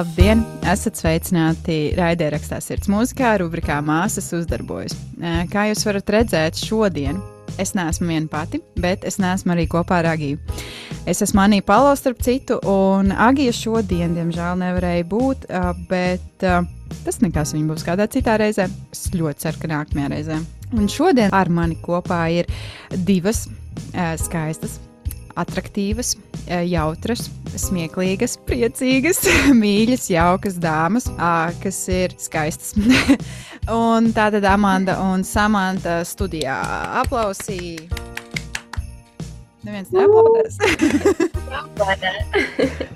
Labdien! Esat sveicināti raidierakstā Sirds mūzikā, rubrikā Māsas uzdarbojas. Kā jūs varat redzēt, šodien es neesmu viena pati, bet es neesmu arī kopā ar Agiju. Es esmu Anija Palo, starp citu, un Agija šodien, diemžēl, nevarēja būt, bet tas nekas viņa būs kādā citā reizē. Es ļoti ceru, ka nākamajā reizē. Un šodien ar mani kopā ir divas skaistas attraktīvas, jautras, smieklīgas, priecīgas, mīļas, jaukas dāmas, kas ir skaistas. un tā tad Amanda un Samanta studijā aplausīja. Neviens neaplaudēs.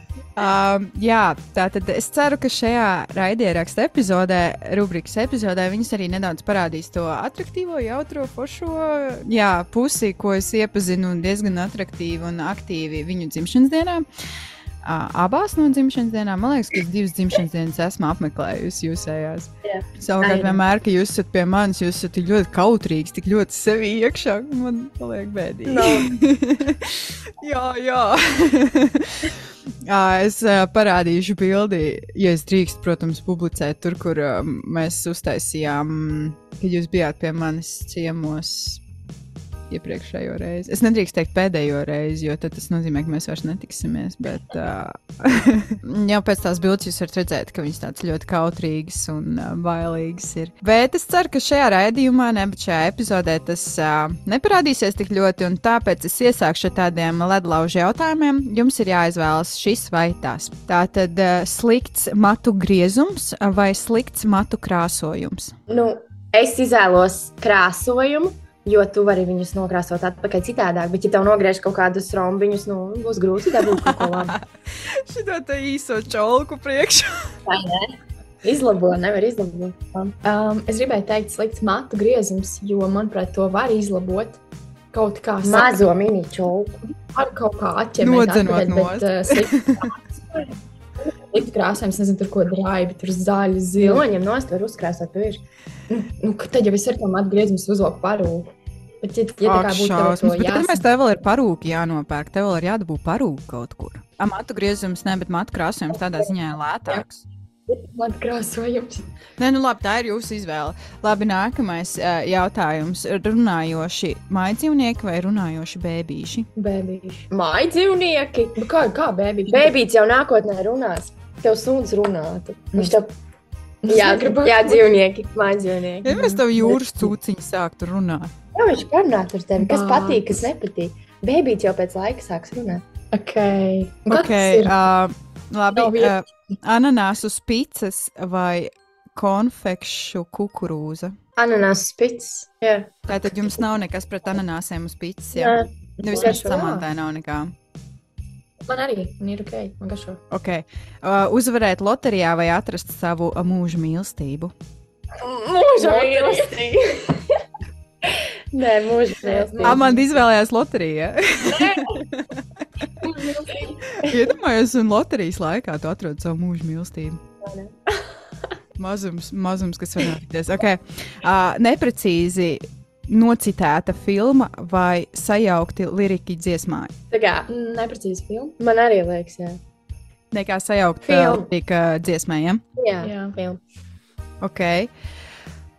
Um, jā, tā tad es ceru, ka šajā raidierakstu epizodē, rubrikas epizodē, viņas arī nedaudz parādīs to attraktīvo, jautro, foršo jā, pusi, ko es iepazinu diezgan attraktīvi un aktīvi viņu dzimšanas dienā. Uh, abās no dzimšanas dienām, man liekas, ka es divas dzimšanas dienas esmu apmeklējusi jūsējās. Yeah. Savukārt, vienmēr, kad jūs esat pie manis, jūs esat tik ļoti kautrīgs, tik ļoti sevi iekšā, man paliek bēdīgi. No. jā, jā. Es parādīšu bildi, ja es drīkstu, protams, publicēt tur, kur mēs uztaisījām, kad jūs bijāt pie manis ciemos iepriekšējo reizi. Es nedrīkstu teikt pēdējo reizi, jo tas nozīmē, ka mēs vairs netiksimies. Bet uh, jau pēc tās bildes jūs varat redzēt, ka viņas tādas ļoti kautrīgas un uh, bailīgas ir. Bet es ceru, ka šajā raidījumā, ne bet šajā epizodē tas uh, neparādīsies tik ļoti, tāpēc es iesākšu ar tādiem ledlaužu jautājumiem. Jums ir jāizvēlas šis vai tas. Tā tad uh, slikts matu griezums vai slikts matu krāsojums? Nu, es izvēlos krāsojumu Jo tu vari viņus nokrāsot atpakaļ citādāk, bet, ja tev nogriež kaut kādus rombiņus, nu, būs grūti dabūt kaut ko labu. Šitā tā īso čolku priekšā. Vai ne? Izlabo, nevar izlabot. Um, es gribēju teikt, slikts matu griezums, jo, manuprāt, to var izlabot kaut kā mazo mini čolku. Ar kaut kā atķemēt. Nost. Bet, uh, Likt krāsojums, nezinu, tur ko drābi, tur zaļi, zili. Noņem nost, var uzkrāsot virs. Nu, nu, tad jau es ar tām atgriezumus uzloku parūku. Bet, ja, ja Ak, šausmas, bet tad mēs tev vēl ir parūki jānopērk, tev vēl ir jādabū parūki kaut kur. Matu griezums, ne, bet matu krāsojums tādā ziņā ir lētāks. Man krāsojums. Nē, nu labi, tā ir jūsu izvēle. Labi, nākamais uh, jautājums. Runājoši mājdzīvnieki vai runājoši bēbīši? Bēbīši. Mājdzīvnieki? Nu, kā, kā bēbīši? Bēbīts jau nākotnē runās. Tev suns runātu. Viņš tev Jā, gribu. Jā, dzīvnieki, mājdzīvnieki. Ja mēs tev jūras cūciņu sāktu runāt. Jā, viņš parunāt ar tevi. Kas patīk, kas nepatīk. Bēbīts jau pēc laika sāks runāt. Ok. okay uh, labi. Uh, ananāsu spīces vai konfekšu kukurūza? Ananāsu spīces. Jā. Tātad jums nav nekas pret ananāsiem uz spīces. Jā, nevis mēs samantai nav nekā. Man arī man ir ok. Man garšo. Okay. Uh, uzvarēt loterijā vai atrast savu mūža mīlestību? Mūža mīlestību. Nē, mīlestību. Amanda izvēlējās loteriju. Iedomājos, un loterijas laikā tu atrod savu mūža mīlestību. Mazums, mazums, kas var notikties. Okay. Uh, neprecīzi nocitēta filma vai sajaukti liriki dziesmā? Tā kā neprecīzi filma. Man arī liekas, jā. Nekā sajaukt lirika dziesmā, ja? Jā, jā. filma. Ok.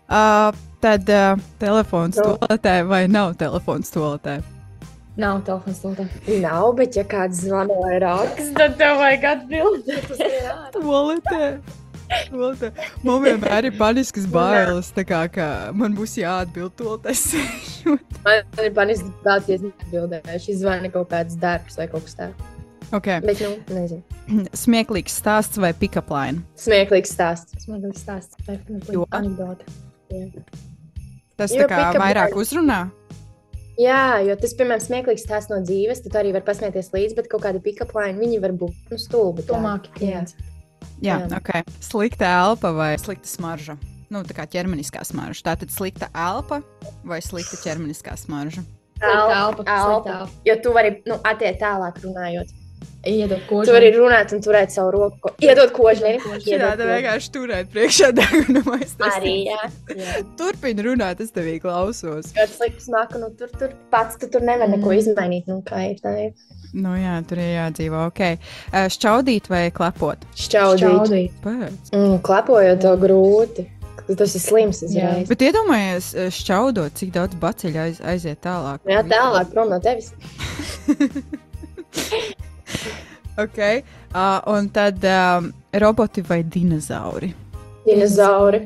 Uh, tad uh, telefons no. toaletē vai nav telefons toaletē? Nav telefons toaletē. Nav, bet ja kāds zvana vai raksta, tad tev vajag atbildēt. toaletē. Man vienmēr ir paniskas bailes, kā, ka man būs jāatbild to taisīt. man ir paniskas bailes, ja es neatbildēšu. Izvani kaut kāds darbs vai kaut kas tāds. Okay. Bet, nu, nezinu. Smieklīgs stāsts vai pick-up line? Smieklīgs stāsts. Smieklīgs stāsts vai anekdote. Tas jo, tā kā vairāk line. uzrunā? Jā, jo tas, piemēram, smieklīgs stāsts no dzīves, tad arī var pasmieties līdzi, bet kaut kādi pick-up line, viņi var būt nu, stulbi. Tomāki klients. Jā. Jā, Jā. ok. Slikta elpa vai slikta smarža? Nu, tā kā ķermeniskā smarža. Tā tad slikta elpa vai slikta ķermeniskā smarža? Elpa, elpa. elpa. Jo tu vari nu, attiekt tālāk runājot. Iedod Tu kožu. vari runāt un turēt savu roku. Iedod kožu. Jā, tā vienkārši turēt priekšā deguna Arī, jā. jā. Turpini runāt, es tevī klausos. Tas slikts smaku, nu tur, tur pats tu tur nevar neko izmainīt. Nu, kā ir tā ir. Nu jā, tur ir jādzīvo. Ok. Eh, Šķaudīt vai klepot? Šķaudīt. Čaudīt. Pēc. Mm, klepojot to grūti. Tas ir slims uzreiz. Bet iedomājieties, šķaudot, cik daudz baciļu aiz, aiziet tālāk. Jā, tālāk prom no tevis. Ok. Uh, un tad um, roboti vai dinozauri? Dinozauri.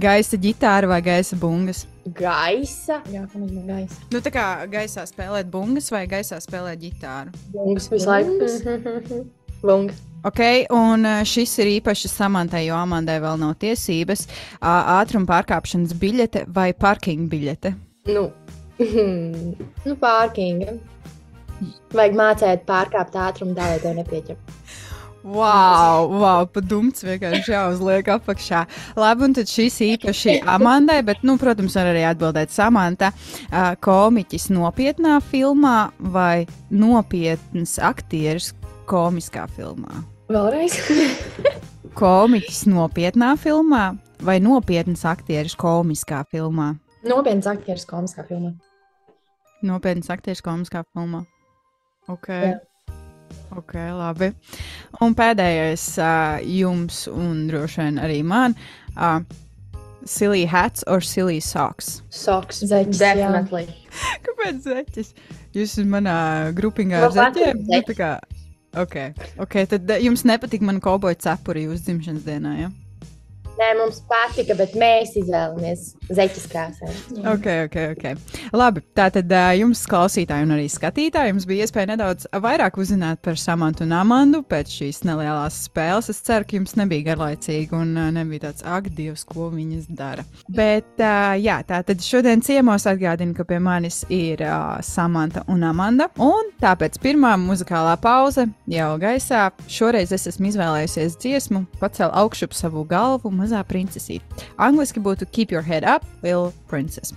Gaisa ģitāra vai gaisa bungas? Gaisa. Jā, kā mazliet gaisa. Nu, tā kā gaisā spēlēt bungas vai gaisā spēlēt ģitāru. Bungas visu laiku. Bungas. Ok, un uh, šis ir īpaši samantai, jo Amandai vēl nav tiesības. Ātruma pārkāpšanas biļete vai parking biļete? Nu, nu pārkinga. Vajag mācīt pārkāpt ātrumu, tā lai tev nepieķer. Wow, wow padumts vienkārši jāuzliek apakšā. Labi, un tad šis īpaši Amandai, bet, nu, protams, var arī atbildēt Samanta. Komiķis nopietnā filmā vai nopietns aktieris komiskā filmā? Vēlreiz. Komiķis nopietnā filmā vai nopietns aktieris komiskā filmā? Nopietns aktieris komiskā filmā. Nopietns aktieris komiskā filmā. Ok. Jā. Ok, labi. Un pēdējais uh, jums, un droši vien arī man, uh, silly hats or silly socks. Soks. Zeķis, jā. Definitely. Kāpēc zeķis? Jūs esat manā grupiņā ar zeķiem? Nu, tā kā, ok, ok, tad jums nepatīk man kauboja cepuri jūsu dzimšanas dienā, ja? Nē, mums patika, bet mēs izvēlamies zeķis krāsā. Ok, ok, ok. Labi, tātad uh, jums, klausītāji, un arī skatītāji, bija iespēja nedaudz vairāk uzzināt par Samantu un Amandu pēc šīs nelielās spēles. Es ceru, ka jums nebija garlaicīgi un nebija tāds ak, Dievs, ko viņas dara. Bet, jā, tātad šodien ciemos atgādinu, ka pie manis ir uh, Samanta un Amanda. Un tāpēc pirmā muzikālā pauze jau gaisā. Šoreiz es esmu izvēlējusies dziesmu, pacēlu augšup savu galvu, mazā princesīte. Angliski būtu Keep Your Head Up, Little Princess.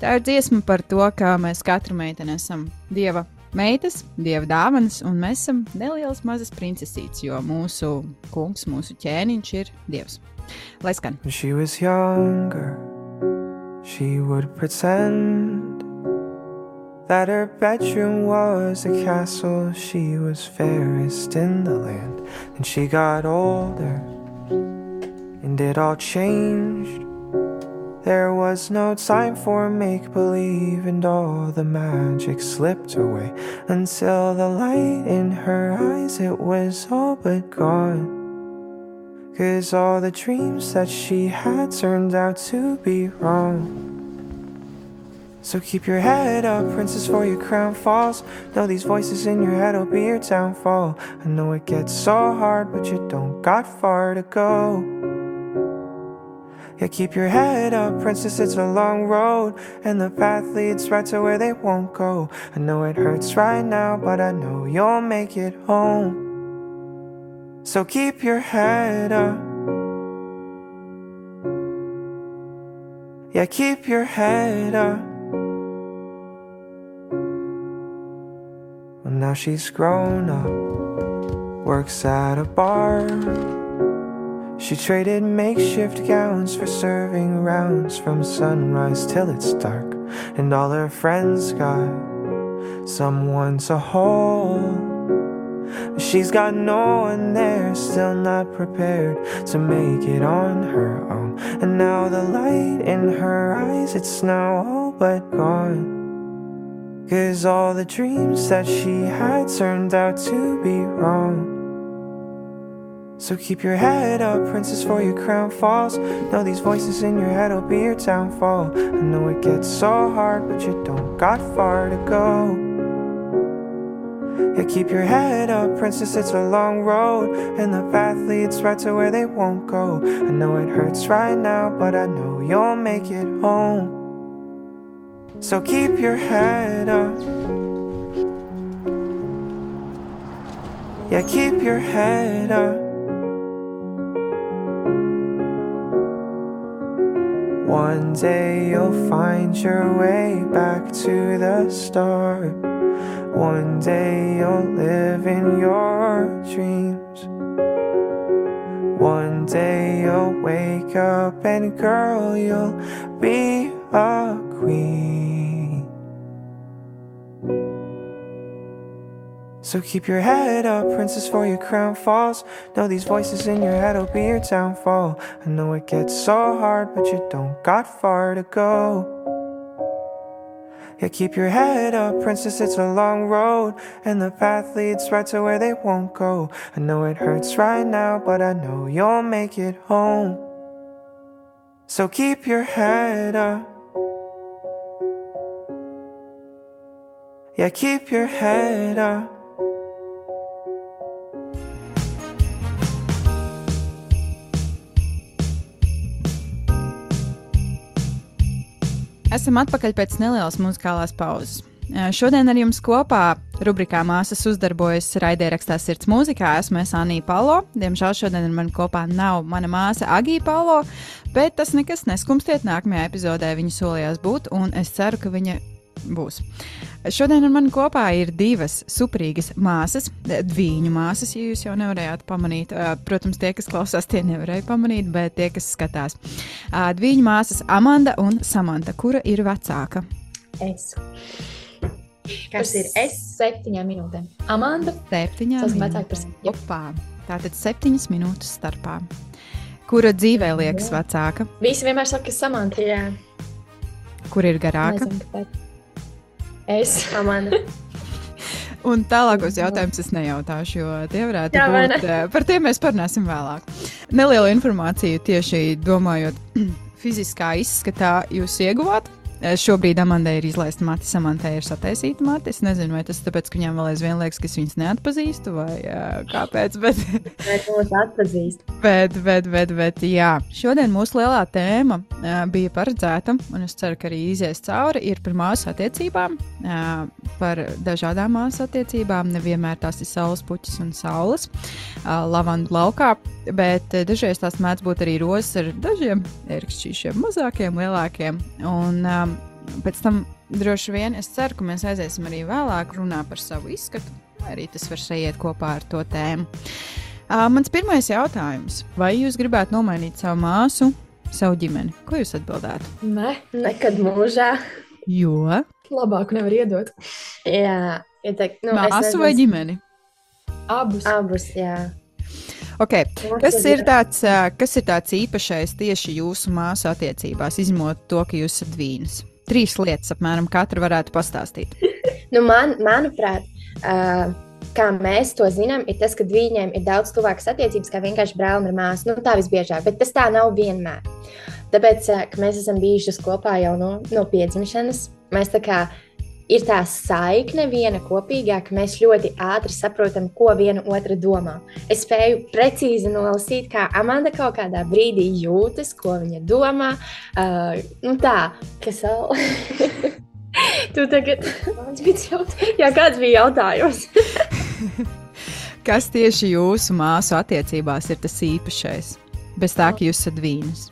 Tā ir dziesma par to, ka mēs katru meiteni esam dieva meitas, dieva dāvanas, un mēs esam nelielas mazas princesītes, jo mūsu kungs, mūsu ķēniņš ir dievs. Lai skan! She was younger, she would pretend that her bedroom was a castle. She was fairest in the land. And she got older, and it all changed. There was no time for make believe, and all the magic slipped away until the light in her eyes it was all but gone. Cause all the dreams that she had turned out to be wrong. So keep your head up, princess, for your crown falls. Know these voices in your head will be your downfall. I know it gets so hard, but you don't got far to go. Yeah, keep your head up, princess, it's a long road. And the path leads right to where they won't go. I know it hurts right now, but I know you'll make it home. So keep your head up. Yeah, keep your head up. Well, now she's grown up, works at a bar. She traded makeshift gowns for serving rounds from sunrise till it's dark. And all her friends got someone to hold. She's got no one there, still not prepared to make it on her own. And now the light in her eyes, it's now all but gone. Cause all the dreams that she had turned out to be wrong. So keep your head up, princess, for your crown falls. Know these voices in your head will be your downfall. I know it gets so hard, but you don't got far to go. Yeah, keep your head up, princess, it's a long road. And the path leads right to where they won't go. I know it hurts right now, but I know you'll make it home. So keep your head up. Yeah, keep your head up. One day you'll find your way back to the start. One day you'll live in your dreams. One day you'll wake up and girl, you'll be a queen. So keep your head up, princess, for your crown falls. Know these voices in your head will be your downfall. I know it gets so hard, but you don't got far to go. Yeah, keep your head up, princess, it's a long road, and the path leads right to where they won't go. I know it hurts right now, but I know you'll make it home. So keep your head up. Yeah, keep your head up. Esam atpakaļ pēc nelielas muzikālās pauzes. Šodien ar jums kopā rubrikā Māsas uzdarbojas raidierakstā Sirds mūzikā. Esmu es Anija Palo. Diemžēl šodien ar mani kopā nav mana māsa Agija Palo, bet tas nekas neskumstiet. Nākamajā epizodē viņa solījās būt, un es ceru, ka viņa būs. Šodien ar mani kopā ir divas superīgas māsas, dviņu māsas, ja jūs jau nevarējāt pamanīt. Protams, tie, kas klausās, tie nevarēja pamanīt, bet tie, kas skatās. Dviņu māsas Amanda un Samanta, kura ir vecāka. Es. Kas ir es? Septiņām minūtēm. Amanda. Septiņām Es esmu vecāka par. Opā. Tātad septiņas minūtes starpā. Kura dzīvē liekas vecāka, Visi vienmēr saka, ka Samanta. Jā, kur ir garāka? Nezinu. Es. Amanda. Un tālākos jautājumus es nejautāšu, jo tie varētu Jā, būt. eh, Par tiem mēs parunāsim vēlāk. Nelielu informāciju tieši domājot, fiziskā izskatā jūs ieguvāt. Eh, Šobrīd Amandai ir izlaista mati, Samantai ir sataisīta mati. Es nezinu, vai tas ir tāpēc, ka viņam vēl aizvien liekas, ka es viņas neatpazīstu, vai uh, kāpēc. Bet, Vai tu mūs atpazīsti? bet, bet, bet, bet, jā. Šodien mūsu lielā tēma uh, bija paredzēta, un es ceru, ka arī izies cauri, ir par māsu attiecībām, uh, par dažādām māsu attiecībām. Nevienmēr tās ir saules puķis un saules, uh, lavandu laukā, bet uh, dažreiz tās mēdz būt arī rozes ar dažiem ērkšķīšiem, mazākiem, lielākiem. Un, um, pēc tam droši vien es ceru, ka mēs aiziesim arī vēlāk runā par savu izskatu, vai arī tas var sajiet kopā ar to tēmu. Uh, mans pirmais jautājums. Vai jūs gribētu nomainīt savu māsu, savu ģimeni? Ko jūs atbildētu? Nē, Nekad mūžā. Jo labāk nevar iedot. Jā, ieteikt, nu, es māsu vai ģimeni? Abus. Abus, jā. Okay. Kas ir, tāds, kas ir tāds īpašais tieši jūsu māsu attiecībās, izņemot to, ka jūs esat vīnas? Trīs lietas, apmēram, katra varētu pastāstīt. Nu, man, manuprāt, uh, kā mēs to zinām, ir tas, ka viņiem ir daudz tuvākas attiecības kā vienkārši brālis ar māsu. Nu, tā visbiežāk, bet tas tā nav vienmēr. Tāpēc, ka mēs esam bijušas kopā jau no, no piedzimšanas, mēs tā kā ir tā saikne viena kopīgā, ka mēs ļoti ātri saprotam, ko viena otra domā. Es spēju precīzi nolasīt, kā Amanda kaut kādā brīdī jūtas, ko viņa domā. Uh, nu tā, kas vēl. tu tagad. Jā, kāds bija jautājums? Kas tieši jūsu māsu attiecībās ir tas īpašais? Bez tā, ka jūs esat vīnas.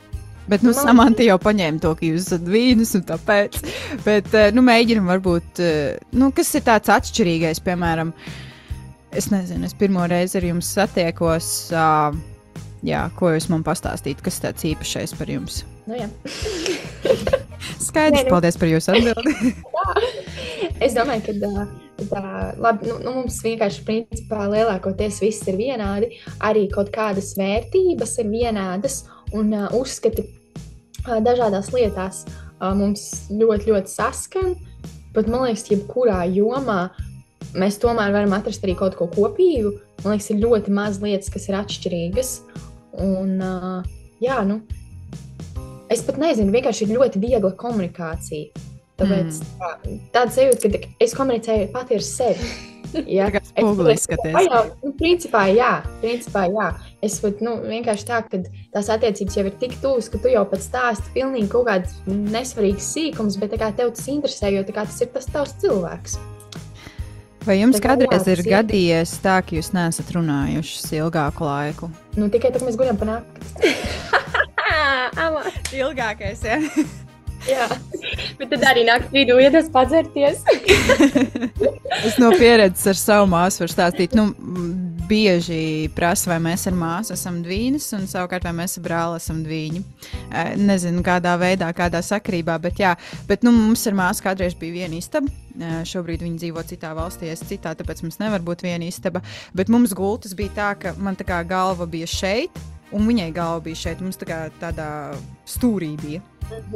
Bet, nu, Man- Samanta jau paņēma to, ka jūs esat vīnas, un tāpēc. Bet, eh, nu, mēģinam, varbūt, eh, nu, kas ir tāds atšķirīgais, piemēram, es nezinu, es pirmo reizi ar jums satiekos. Uh, jā, ko jūs man pastāstīt, kas tāds īpašais par jums? Nu. Skaidrs, Nē, nu- paldies par jūsu atbildi. Es domāju, ka tā, tā, labi, nu, nu, mums vienkārši principā lielākoties viss ir vienādi. Arī kaut kādas vērtības ir vienādas un uh, uzskati uh, dažādās lietās uh, mums ļoti, ļoti saskan. Pat man liekas, jebkurā jomā mēs tomēr varam atrast arī kaut ko kopīgu. Man liekas, ir ļoti maz lietas, kas ir atšķirīgas. Un, uh, jā, nu, es pat nezinu, vienkārši ir ļoti viegla komunikācija. Tāpēc mm. tā, tāda sajūta, ka es komunicēju pati ar sevi. Tā kā spogulī skaties. Jā, nu, principā, jā, principā, jā. Es pat nu, vienkārši tā, ka tās attiecības jau ir tik tuvas, ka tu jau pats stāsti pilnīgi kaut kāds nesvarīgs sīkums, bet kā tev tas interesē, jo kā tas ir tas tavs cilvēks. Vai jums Tā kādreiz ir tas gadījies tā, ka jūs neesat runājušas ilgāku laiku? Nu, tikai ka mēs guļam pa nakti. Ilgākais, jā. Jā, bet tad arī naktī vidū iedas padzerties. Es no pieredzes ar savu māsu varu stāstīt. Nu, bieži prasa, vai mēs ar māsu esam dvīņas, un savukārt, vai mēs ar brāli esam dvīņi. Nezinu, kādā veidā, kādā sakarībā, bet, jā, bet nu, mums ar māsu kādreiz bija viena istaba. Šobrīd viņi dzīvo citā valstī, es citā, tāpēc mums nevar būt viena istaba. Bet mums gultas bija tā, ka man tā kā galva bija šeit, un viņai galva bija šeit. Mums tā kā tādā stūrī bija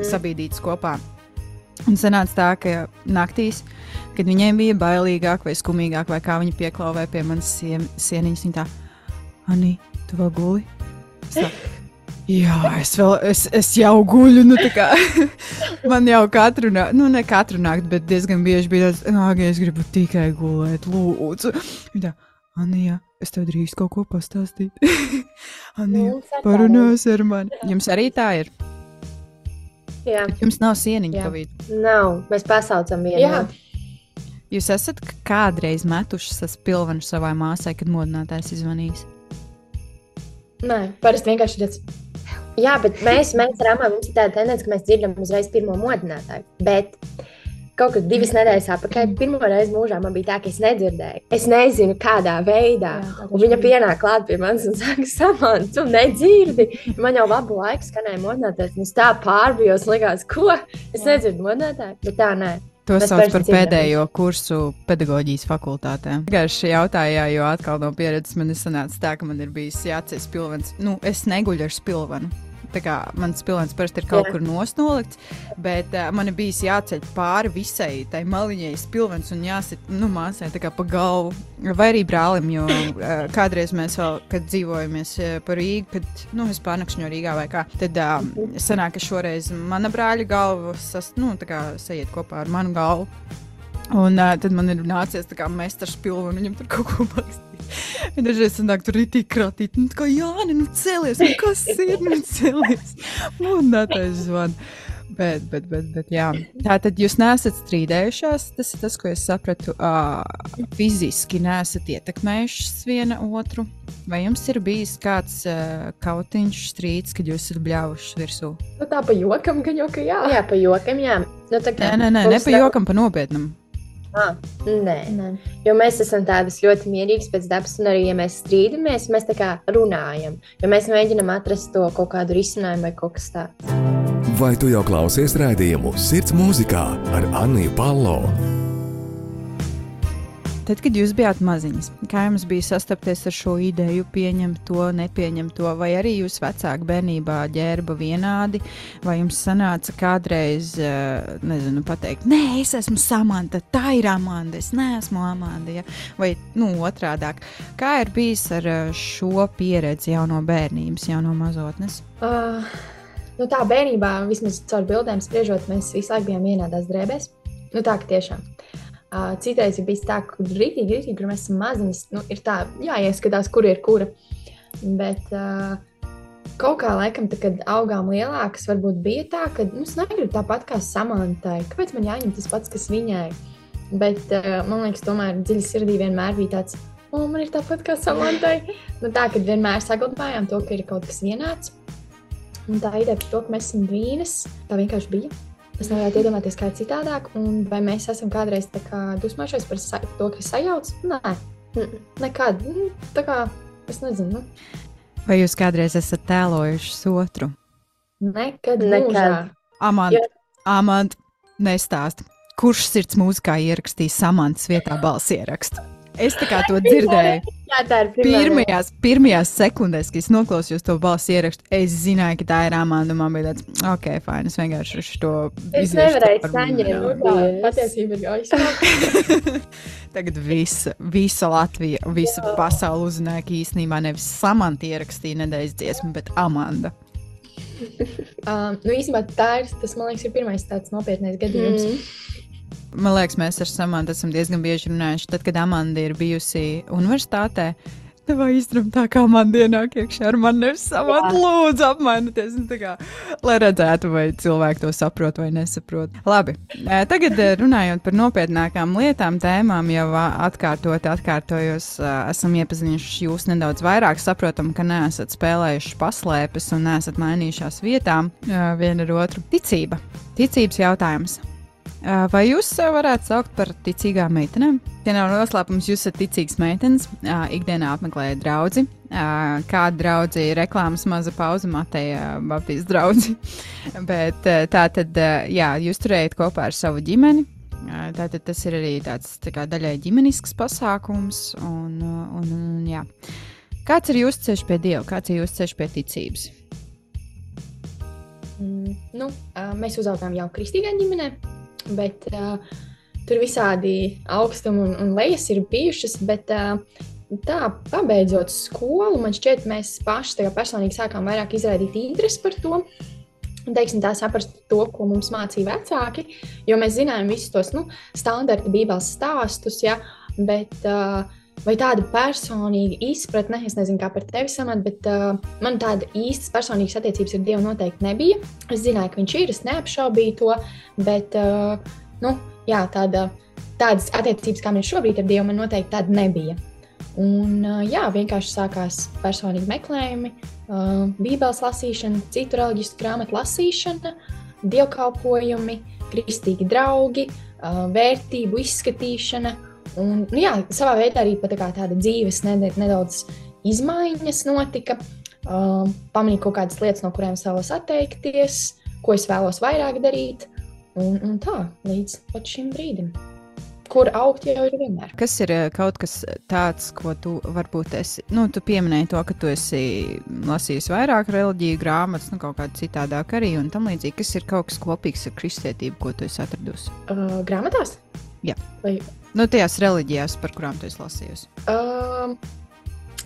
sabīdītas kopā. Un sanāca tā, ka naktīs, kad viņiem bija bailīgāk vai skumīgāk, vai kā viņi pieklāvēja pie manas sien sieniņas, viņa tā, Anī, tu vēl guli? Tā, Jā, es, vēl, es, es jau guļu. Nu, tā kā, man jau katru nakti, nu ne katru nakti, bet diezgan bieži bija tāds, ka es gribu tikai gulēt, lūdzu. Viņa tā, Anija, es tev drīkstu kaut ko pastāstīt. Anija, ar parunās ar mani. Jums arī tā ir. Jā, Jums nav sieniņa kavīt. nav. Mēs pasaucam vienu. Jā. Jūs esat kādreiz metuši spilvenu savai māsai, kad modinātājs izvanīs? Nē, parasti vienkārši tāds. Jā, bet mēs, mēs Amānu mums ir tāda tendence, ka mēs dzirdam uzreiz pirmo modinātāju. Bet kaut kad divas nedēļas atpakaļ, pirmo reizi mūžā man bija tā, ka es nedzirdēju. Es nezinu, kādā veidā. Jā, viņa pienāk klāt pie manis un saka, samants, tu nedzirdi. Man jau labu laiku skanēja modinātājs. un Es tā pārbijos, likās, ko? Es Jā. nedzirdu modinātāju, bet tā nē. To Mēs sauc par pēdējo kursu pedagoģijas fakultātē. Vienkārši jautāju, jo atkal no pieredzes man ir sanācis tā, ka man ir bijis jāceļ spilvens. Nu, es neguļu ar spilvenu. Mans spilvens parasti ir kaut Jā. kur nosnolikts, bet uh, man bijis jāceļ pāri visai tai maliņai spilvens un jāsit nu, māsai tā kā pa galvu. Vai arī brālim, jo uh, kādreiz mēs vēl, kad dzīvojamies uh, pa Rīgu, kad nu, es pārnakšņoju Rīgā vai kā, tad uh, sanāk, ka šoreiz mana brāļa galva sas, nu, tā kā sajiet kopā ar manu galvu. Un uh, tad man ir nācies tā kā mest ar spilvu un viņam tur kaut ko pakstīt. Un dažreiz sanāk, tur ir tik krātīt, nu, kā Jāni, nu cēlies, nu kas ir, nu cēlies. Mūdinātais zvan. Bet, bet, bet, bet, jā. Tā tad jūs neesat strīdējušās. Tas ir tas, ko es sapratu. Uh, fiziski neesat ietekmējušas viena otru. Vai jums ir bijis kāds uh, kautiņš strīds, kad jūs esat bļāvuši virsū? Nu, tā pa jokam, gan jau ka jā. Jā, pa jokam, jā. Nu, tā Nē, nē, nē, ne pa jokam, pa nopietnam. Ah, nē. Nē. Jo mēs esam tādas ļoti mierīgas pēc dabas, un arī, ja mēs strīdamies, mēs tā kā runājam. Jo mēs mēģinām atrast to kaut kādu risinājumu vai kaut kas tāds. Vai tu jau klausies raidījumu Sirds mūzikā ar Anniju Palo? Tad, kad jūs bijāt maziņas, kā jums bija sastapties ar šo ideju, pieņemt to, nepieņemt to, vai arī jūs vecāki bērnībā ģērba vienādi, vai jums sanāca kādreiz, eh, nezinu, pateikt, nē, es esmu Samanta, tā ir Amanda, es neesmu Amanda, ja? vai nu, otrādāk. Kā ir bijis ar eh, šo pieredzi jau no bērnības, jau no mazotnes? Uh, nu tā bērnībā, vismaz caur bildēm spriežot, mēs visu laiku bijām vienādās drēbēs. Nu, tā ka tiešām. Uh, citreiz ir bijis tā, ka rītīgi, rītīgi, kur mēs esam maziņas, nu, ir tā, jāieskatās, kur ir kura. Bet uh, kaut kā laikam, tā, kad augām lielākas, varbūt bija tā, ka nu, es negribu tāpat kā samantai. Kāpēc man jāņem tas pats, kas viņai? Bet uh, man liekas, tomēr dziļi sirdī vienmēr bija tāds, o, man ir tāpat kā samantai. Nu, tā, kad vienmēr saglabājām to, ka ir kaut kas vienāds. Un tā ideja par to, ka mēs esam vīnas, tā vienkārši bija. Es nevarētu iedomāties, kā citādāk, un vai mēs esam kādreiz kā dusmojušies par to, ka sajauc. Nē, nekad. Tā kā es nezinu, nu, Vai jūs kādreiz esat tēlojuši otru? nekad. Nekad. Amanda, Amanda, nestāst, kurš sirds mūzikā ierakstīja Samantas vietā balss ierakstu? Es tā kā to dzirdēju. Jā, tā ir pirmā reize. Pirmajās, pirmajās sekundēs, kad es noklausījos to balss ierakstu, es zināju, ka tā ir Amanda. Man bija tāds, ok, fine, es vienkārši uz to Es nevarēju saņemt. Tā patiesība ir gaisa. Tagad visa, visa Latvija, visa pasaule uzzināja, ka īstenībā nevis Samanta ierakstīja nedēļas dziesmu, bet Amanda. Um, nu, īstenībā tā ir, tas, man liekas, ir pirmais tāds nopietnais gadījums. Mm. Man liekas, mēs ar Samantu esam diezgan bieži runājuši. Tad, kad Amanda ir bijusi universitātē, Vai izdarām tā, kā man dienā iekšā ar mani nevis samāt, lūdzu, apmainieties. Kā, lai redzētu, vai cilvēki to saprot vai nesaprot. Labi, tagad runājot par nopietnākām lietām, tēmām, jau atkārtot, atkārtojos, esam iepazinuši jūs nedaudz vairāk, saprotam, ka neesat spēlējuši paslēpes un neesat mainījušās vietām viena ar otru. Ticība. Ticības jautājums. Vai jūs varētu saukt par ticīgām meitenēm? Ja nav noslēpums, jūs esat ticīgs meitenes, ikdienā apmeklējat draugu. Kāda draudzene ir reklāmas maza pauze, Mateja Baptijas draugi. Bet tā tad, jā, jūs turējat kopā ar savu ģimeni. Tātad tas ir arī tāds tā kā, daļai ģimenisks pasākums. Un, un, un, jā. Kāds ir jūsu ceļš pie Dieva, kāds ir jūsu ceļš pie ticības? Mm, nu, mēs uzaugām jau kristīgā ģimenē, bet uh, tur visādi augstumi un, un lejas ir bijušas. Bet, uh, Tā, pabeidzot skolu, man šķiet, mēs paši personīgi sākām vairāk izrādīt interesi par to. Teiksim, tā saprast to, ko mums mācīja vecāki, jo mēs zinājām visus tos nu, standarta bībeles stāstus, ja, bet uh, vai tāda personīga izpratne, es nezinu, kā par tevi samat, bet uh, man tāda īstas personīgas attiecības ar Dievu noteikti nebija. Es zināju, ka viņš ir, es neapšaubīju to, bet uh, nu, jā, tāda, tādas attiecības, kā man ir šobrīd ar Dievu, man noteikti tāda nebija. Un, uh, jā, vienkārši sākās personīgi meklējumi, uh, bībeles lasīšana, citu reliģisku grāmatu lasīšana, dievkalpojumi, kristīgi draugi, uh, vērtību izskatīšana. Un, nu, jā, savā veidā arī tā tāda dzīves nedaudz izmaiņas notika. Uh, pamanīju kaut kādas lietas, no kurām vēlos atteikties, ko es vēlos vairāk darīt. Un, un tā līdz šim brīdim. Kur augt jau ir vienmēr. Kas ir eh, kaut kas tāds, ko tu varbūt esi, nu, tu pieminēji to, ka tu esi lasījis vairāk reliģiju grāmatas, nu, kaut kāda citādāk arī, un tam līdzīgi, kas ir kaut kas kopīgs ar kristietību, ko tu esi atradusi? Uh, grāmatās? Jā. Vai... Nu, tajās reliģijās, par kurām tu esi lasījusi. Uh,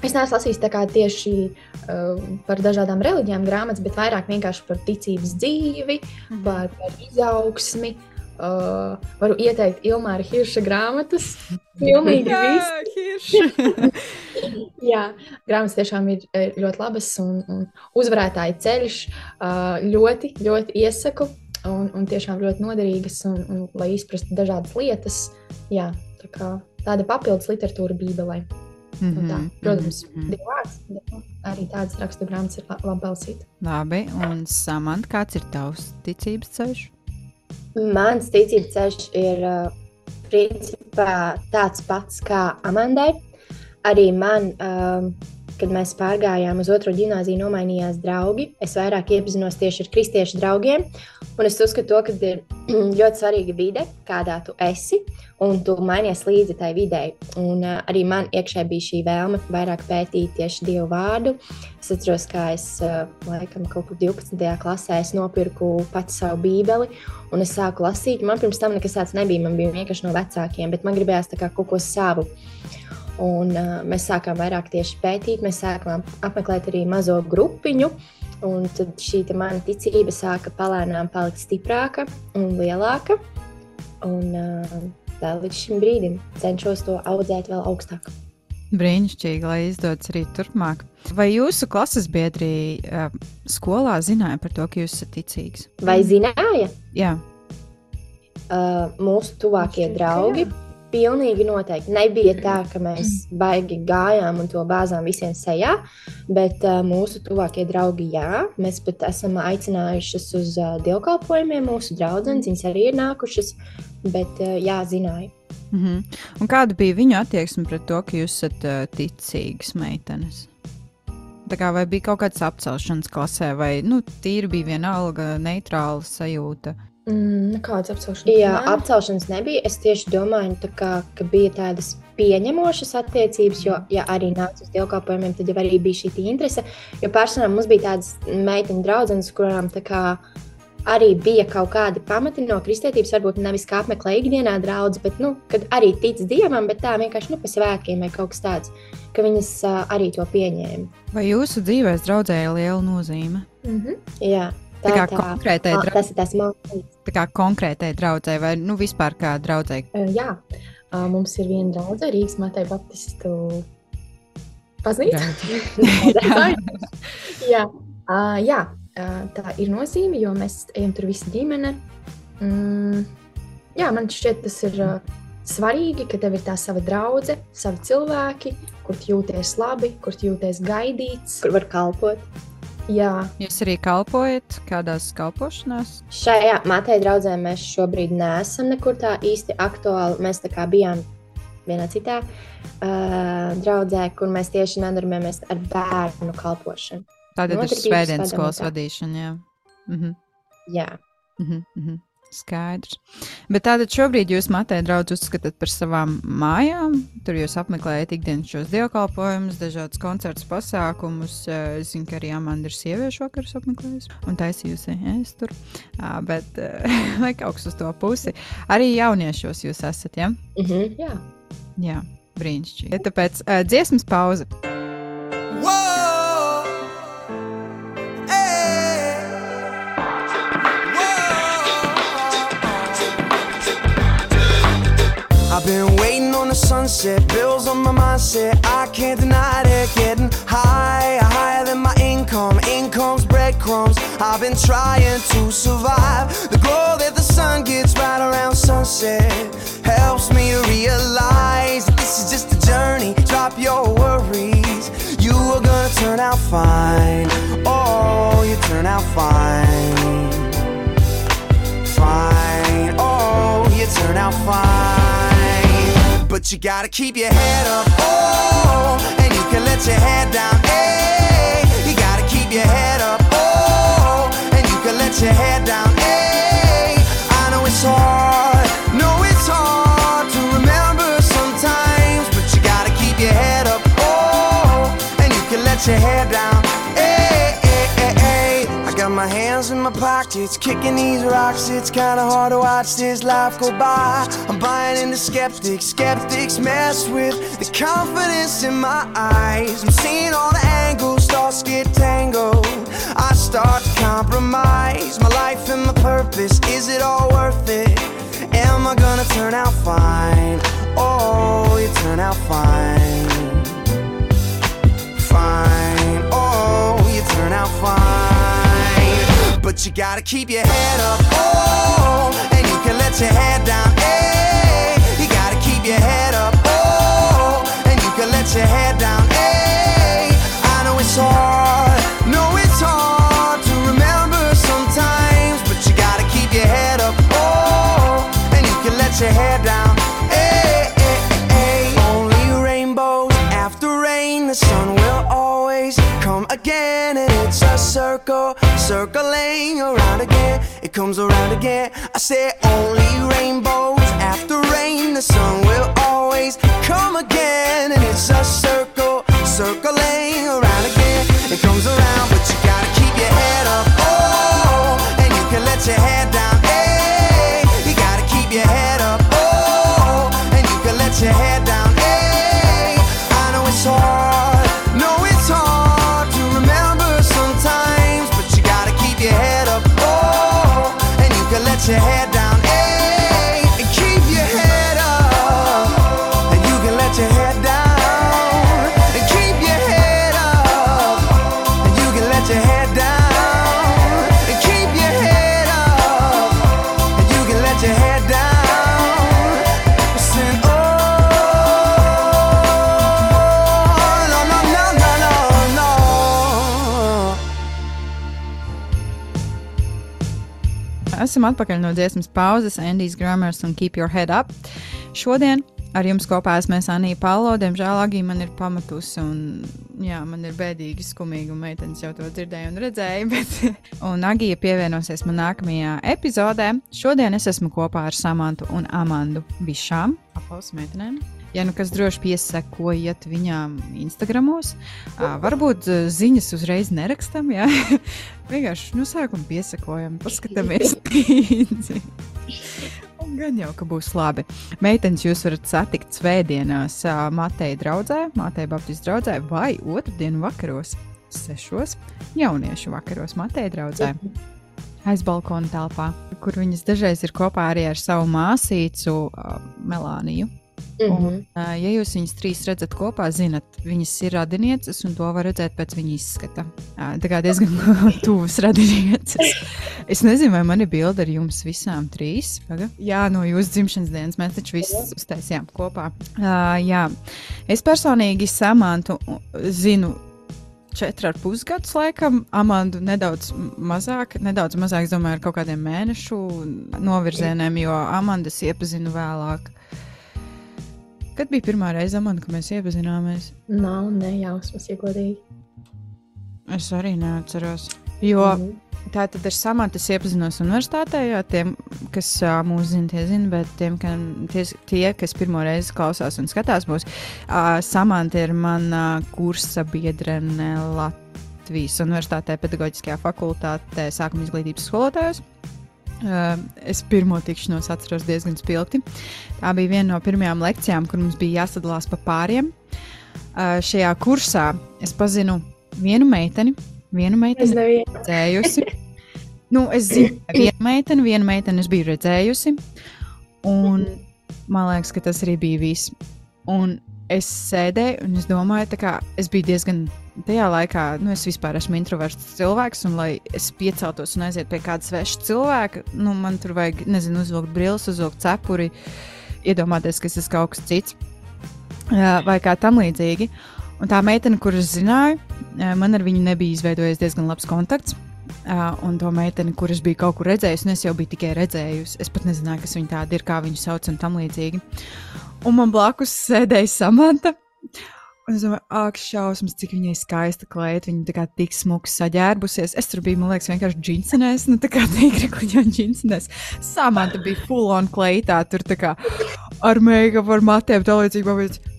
Es neesmu lasījis tieši uh, par dažādām reliģijām grāmatas, bet vairāk vienkārši par ticības dzīvi, mm. par, par izaugsmi. Uh, varu ieteikt Ilmāra Hirša grāmatas. Pilnīgi viss. Jā, grāmatas tiešām ir ļoti labas un, un uzvarētāja ceļš. Uh, ļoti, ļoti iesaku un, un tiešām ļoti noderīgas, un, un, lai izprastu dažādas lietas. Jā, tā kā, tāda papildus literatūra Bībelē. Mm -hmm. tā, protams, mm -hmm. vārdi. Arī tādas rakstu grāmatas ir labi lasīt. Labi, un Samant, kāds ir tavs ticības ceļš? Mans ticības ceļš ir principā tāds pats kā Amandai. Arī man, uh, kad mēs pārgājām uz otro gimnāziju, nomainījās draugi. Es vairāk iepazinos tieši ar kristiešu draugiem. Un es uzskatu, to, ka ir ļoti svarīga vide, kādā tu esi un tu mainies līdzi tai videi. Un, uh, arī man iekšā bija šī vēlme vairāk pētīt tieši dievu vārdu. Es atceros, kā es uh, laikam kaut kur 12. klasē nopirku pati savu bībeli, un es sāku lasīt. Man pirms tam nekas tāds nebija, man bija vienkārši no vecākiem, bet man gribējās kaut ko savu. Un, uh, mēs sākām vairāk tieši pētīt, mēs sākām apmeklēt arī mazo grupiņu. Un tad šī mana ticība sāka palēnām palikt stiprāka un lielāka. Un, uh, tā līdz šim brīdim cenšos to audzēt vēl augstāk. Brīnišķīgi, lai izdodas arī turpmāk. Vai jūsu klases biedri uh, skolā zināja par to, ka jūs esat ticīgs? Vai zināja? Jā. Uh, mūsu tuvākie draugi. Jā. Pilnīgi noteikti. Nebija tā, ka mēs baigi gājām un to bāzām visiem sejā, bet uh, mūsu tuvākie draugi, jā, mēs pat esam aicinājušas uz uh, dievkalpojumiem. Mūsu draudzenes, viņas arī ir nākušas bet eh, jā, zināju. Mm -hmm. Un kāda bija viņu attieksme pret to, ka jūs esat uh, ticīgas meitenes? Tā kā vai bija kaut kāds apcelšanas klasē, vai nu, tīri bija vienalga neitrāla sajūta? Mm, kāds apcelšanas? Jā, ne? apcelšanas nebija. Es tieši domāju, kā, ka bija tādas pieņemošas attiecības, jo, ja arī nāca uz dievkalpojumiem, tad jau arī bija šī interese. Jo personām mums bija tādas meiteņu draudzenes, kurām tā kā arī bija kaut kādi pamati no kristietības, varbūt nevis kā apmeklē ikdienā draugs, bet nu, arī tic dievam, bet tā vienkārši nu, pa svētkiem vai kaut kas tāds, ka viņas uh, arī to pieņēma. Vai jūsu dzīvē draudzēja liela nozīme? Mm -hmm. Jā. Tā, tā kā tā, konkrētai draudzēji. Tas ir tas mākslinieks. Tā kā konkrētai draudzēji vai nu, vispār kā draudzēji? Uh, jā, uh, mums ir viena draudzene Rīgas Mateja Baptistu Paznīt? jā, uh, jā uh, tā ir nozīme, jo mēs ejam tur visi ģimene. Mm, jā, man šķiet, tas ir uh, svarīgi, ka tev ir tā sava draudzene, savi cilvēki, kur jūties labi, kur jūties gaidīts. Kur var kalpot. Jā. Jūs arī kalpojat kādās kalpošanās? Šajā Mateja draudzē mēs šobrīd neesam nekur tā īsti aktuāli. Mēs tā kā bijām vienā citā uh, draudzē, kur mēs tieši nodarbojamies ar bērnu kalpošanu. Tāda ir svētdienas skolas vadīšana. Jā. Mhm. jā. Mhm, mhm. Skaidrs. Bet tātad šobrīd jūs Mateja draudz uzskatāt par savām mājām. Tur jūs apmeklējat ikdienas šos dievkalpojumus, dažādas koncertus, pasākumus. Es zinu, ka arī Amanda ir sieviešu vakars apmeklējusi un taisījusi es tur. Bet, lai kaut kas uz to pusi, arī jauniešos jūs esat, ja? Mhm. Jā. Jā, brīnišķīgi. Tāpēc uh, dziesmas pauze. The sunset, bills on my mindset. I can't deny it, getting higher, higher than my income. Income's breadcrumbs. I've been trying to survive. The glow that the sun gets right around sunset helps me realize that this is just a journey. Drop your worries, you are gonna turn out fine. Oh, you turn out fine. Fine, oh, you turn out fine. But you gotta keep your head up, oh, and you can let your head down, hey. You gotta keep your head up, oh, and you can let your head down, hey. I know it's hard, know it's hard to remember sometimes, but you gotta keep your head up, oh, and you can let your head down, my hands in my pockets, kicking these rocks. It's kinda hard to watch this life go by. I'm buying into skeptics, skeptics mess with the confidence in my eyes. I'm seeing all the angles, thoughts get tangled. I start to compromise my life and my purpose. Is it all worth it? Am I gonna turn out fine? Oh, you turn out fine. Fine, oh, you turn out fine. But you gotta keep your head up, oh, and you can let your head down, hey. You gotta keep your head up, oh, and you can let your head down, hey. I know it's hard, know it's hard to remember sometimes, but you gotta keep your head up, oh, and you can let your head down, hey, hey, hey. Only rainbows after rain, the sun will always come again, and it's a circle, circling around again. It comes around again. I say only rainbows after rain, the sun will always come again, and it's a circle, circling around again. It comes around, but you gotta keep your head up, oh, and you can let your head down, head Esam atpakaļ no dziesmas pauzes, Andijs Grāmers un Keep Your Head Up. Šodien ar jums kopā esmu es Anija Palo. Diemžēl Agija man ir pamatusi un jā, man ir bēdīgi skumīgi, un meitenes jau to dzirdēja un redzēja. Bet, un Agija pievienosies man nākamajā epizodē. Šodien es esmu kopā ar Samantu un Amandu Bišām, aplausu meitenēm. Ja nu kas droši piesakojiet viņām Instagramos, ā, varbūt ā, ziņas uzreiz nerakstam, jā. Vienkārši no sākuma piesakojam, paskatāmies līdzi. Un Gan jau, ka būs labi. Meitenes jūs varat satikt svētdienās ā, Mateja draugzē, Mateja Baptistu draugzē vai otrdienu vakaros, sešos jauniešu vakaros Mateja draugzē. Aiz balkona telpā, kur viņas dažreiz ir kopā arī ar savu māsīcu uh, Melāniju. Mm Un, -hmm. ā, ja jūs viņas trīs redzat kopā, zinat, viņas ir radinieces, un to var redzēt pēc viņa izskata. Tā kā diezgan tuvas radinieces. Es nezinu, vai man ir bilde ar jums visām trīs. Paga. Jā, no jūsu dzimšanas dienas mēs taču visus uztaisījām kopā. Uh, jā, es personīgi samantu zinu. Četri ar pusgadus, laikam, Amandu nedaudz mazāk, nedaudz mazāk, es domāju, ar kaut kādiem mēnešu novirzieniem, jo Amandas iepazinu vēlāk. Kad bija pirmā reize, Amanda, kad mēs iepazināmies? Nav nejausmas, ja godīgi. Es arī neatceros. Jo mm. tā tad ar Samantu es iepazinos universitātē, jo tiem, kas ā, mūs zina, tie zina, bet tiem, kam, tie, tie, kas pirmo reizi klausās un skatās mūs, uh, Samanta ir mana kursa biedrene Latvijas Universitātē, pedagoģiskajā fakultātē, sākuma izglītības skolotājos. Uh, es pirmo tikšanos atceros diezgan spilgti. Tā bija viena no pirmajām lekcijām, kur mums bija jāsadalās pa pāriem. Uh, šajā kursā es pazinu vienu meiteni, vienu Es meiteni nevienu. redzējusi. Nu, es zinu, vienu meiteni, vienu meiteni es biju redzējusi. Un man liekas, ka tas arī bija viss. Un es sēdēju un es domāju, kā es biju diezgan. Tajā laikā nu, es vispār esmu introverts cilvēks, un lai es pieceltos un aizietu pie kāda sveša cilvēka, nu, man tur vajag, nezinu, uzvilkt brilles, uzvilkt cepuri, iedomāties, ka es esmu kaut kas cits vai kā tam līdzīgi. Un tā meitene, kuras zināju, man ar viņu nebija izveidojies diezgan labs kontakts. Uh, un to meiteni, kuras bija kaut kur redzējusi, un es jau biju tikai redzējusi. Es pat nezināju, kas viņa tāda ir, kā viņu sauc un tam līdzīgi. Un man blakus sēdēja Samanta. Un es domāju, ak, šausmas, cik viņai skaista kleita. Viņa tā kā tik smuki saģērbusies. Es tur biju, man liekas, vienkārši džinsenēs, nu tā kā tīkri kuģa džinsenēs. Samanta bija full on kleitā, tur tā kā ar make-up, ar matiem, tā līdzīgi.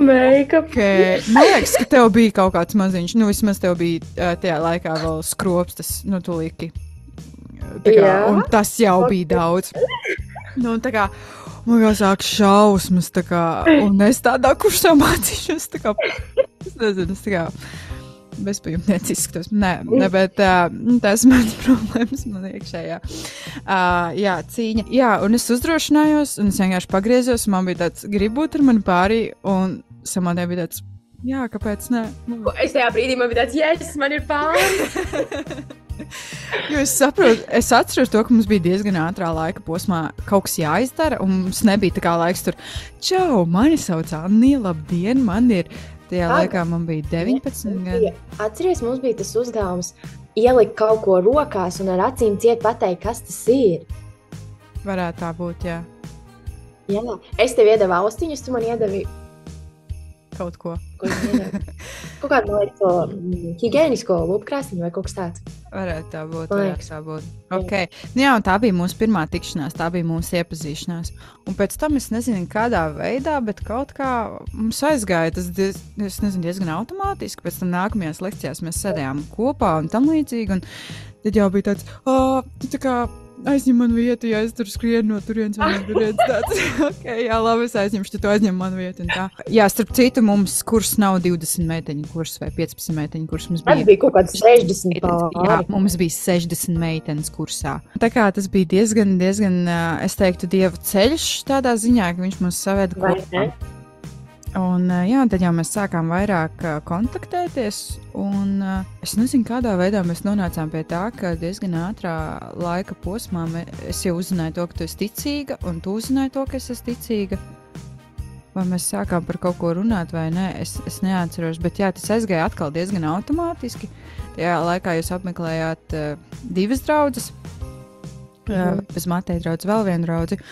Make-up. Okay. Man liekas, ka tev bija kaut kāds maziņš, nu vismaz tev bija ā, tajā laikā vēl skrops, tas, nu, tu liki. Tā kā, un tas jau bija daudz. Nu, tā kā, man jau sāk šausmas, tā kā, un es tādā kursā mācīšos, tā kā, es nezinu, es tā kā, bezpajumtnieci izskatos. Nē, ne, bet uh, tas ir mans problēmas, man iekšējā. Uh, jā, cīņa. Jā, un es uzdrošinājos, un es vienkārši pagriezos, un man bija tāds, gribu būt ar mani pārī, un samādē bija tāds, jā, kāpēc ne? Nu, Es tajā brīdī man bija tāds, yes, man ir pāri. Jo es saprotu, es atceros to, ka mums bija diezgan ātrā laika posmā kaut kas jāizdara, un mums nebija tā kā laiks tur, čau, mani sauc Anna, labdien, man ir. Tajā Aga. laikā man bija 19 gadi. Atcerieties, mums bija tas uzdevums ielikt kaut ko rokās un ar acīm ciet pateikt, kas tas ir. Varētu tā būt, jā, Jā, es tev iedevu austiņas, tu man iedevi kaut ko. iedevu? kaut kādu no to mm, higiēnisko lupkrāsniņu vai kaut kas tāds. Varētu tā būt. Varētu tā būt. Okay. Nu, jā, tā bija mūsu pirmā tikšanās, tā bija mūsu iepazīšanās. Un pēc tam es nezinu, kādā veidā, bet kaut kā mums aizgāja tas diez, nezinu, diezgan automātiski. Pēc tam nākamajās lekcijās mēs sēdējām kopā un tam līdzīgi. Un tad jau bija tāds, tu tā kā aizņem man vietu, ja es tur skrienu no turienes vai no turienes. Tāds, okay, jā, labi, es aizņemšu, tad tu aizņem man vietu. Jā, starp citu, mums kurs nav 20 meiteņu kurs vai 15 meiteņu kurs. Mums bija bija kaut kāds 60 Jā, pāri. mums bija 60 meitenes kursā. Tā kā tas bija diezgan, diezgan, es teiktu, dieva ceļš tādā ziņā, ka viņš mūs saveda kopā. Un, ā, jā, tad jau mēs sākām vairāk ā, kontaktēties. Un, ā, es nezinu, kādā veidā mēs nonācām pie tā, ka diezgan ātrā laika posmā es jau uzzināju to, ka tu esi ticīga, un tu uzzināji to, ka es esmu ticīga. Vai mēs sākām par kaut ko runāt, vai nē, es, es neatceros. Bet jā, tas aizgāja atkal diezgan automātiski. Tajā laikā jūs apmeklējāt uh, divas draugas. Uh, bez Mateja draugs vēl vienu draugu.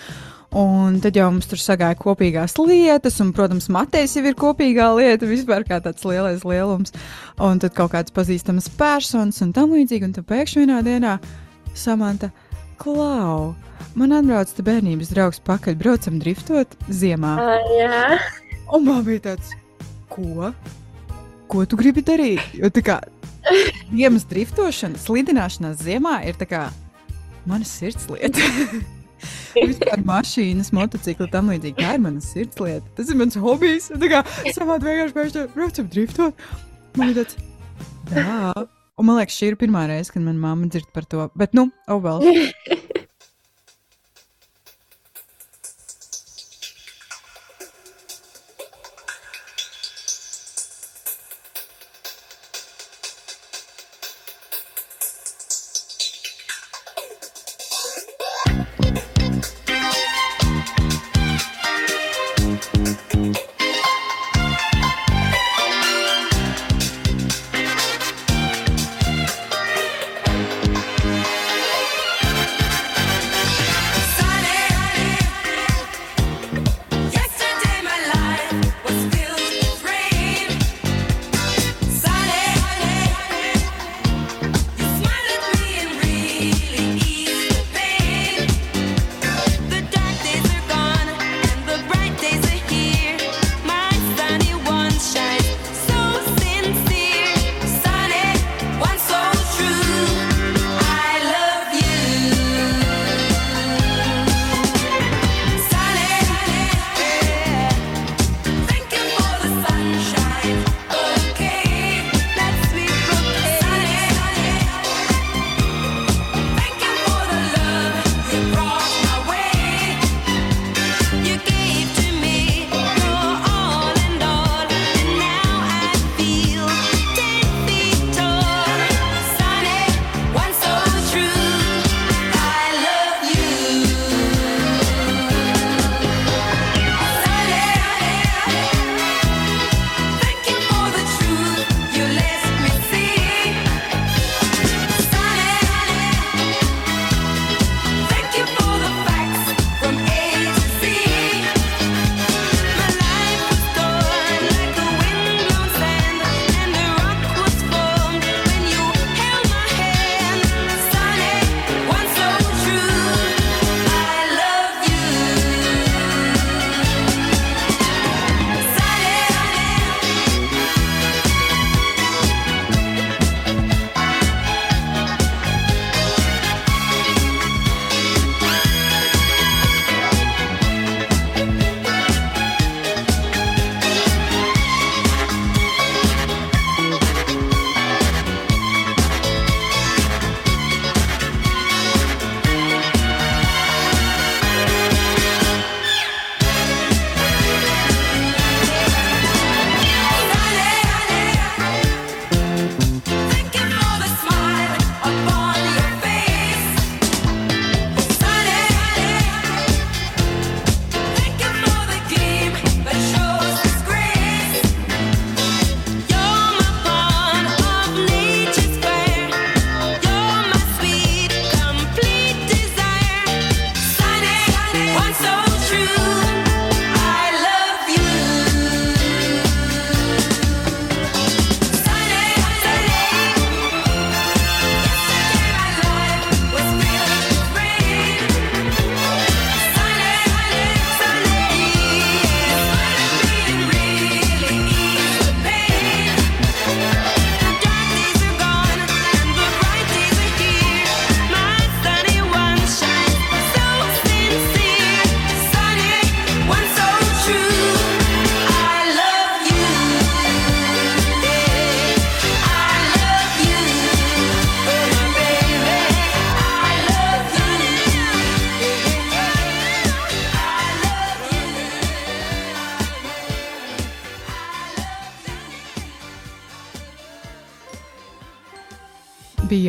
Un tad jau mums tur sagāja kopīgās lietas, un, protams, Matejs jau ir kopīgā lieta, vispār kā tāds lielais lielums. Un tad kaut kādas pazīstamas personas un tam līdzīgi. Un tad pēkšņi vienā dienā Samanta, klau, man atbrauc te bērnības draugs pakaļ, braucam driftot ziemā. Ah, Jā, Un man bija tāds, ko? Ko tu gribi darīt? Jo tā kā ziemas driftošana, slidināšanās ziemā ir tā kā mana sirdslieta. Vispār mašīnas, motocikli, tam līdzīgi. Tā ir mana sirdslieta. Tas ir mans hobijs. Tā kā samāt vienkārši pēkšņi braucam driftot. Man ir tāds, jā. Un man liekas, šī ir pirmā reize, kad manā mamma dzird par to. Bet, nu, oh well.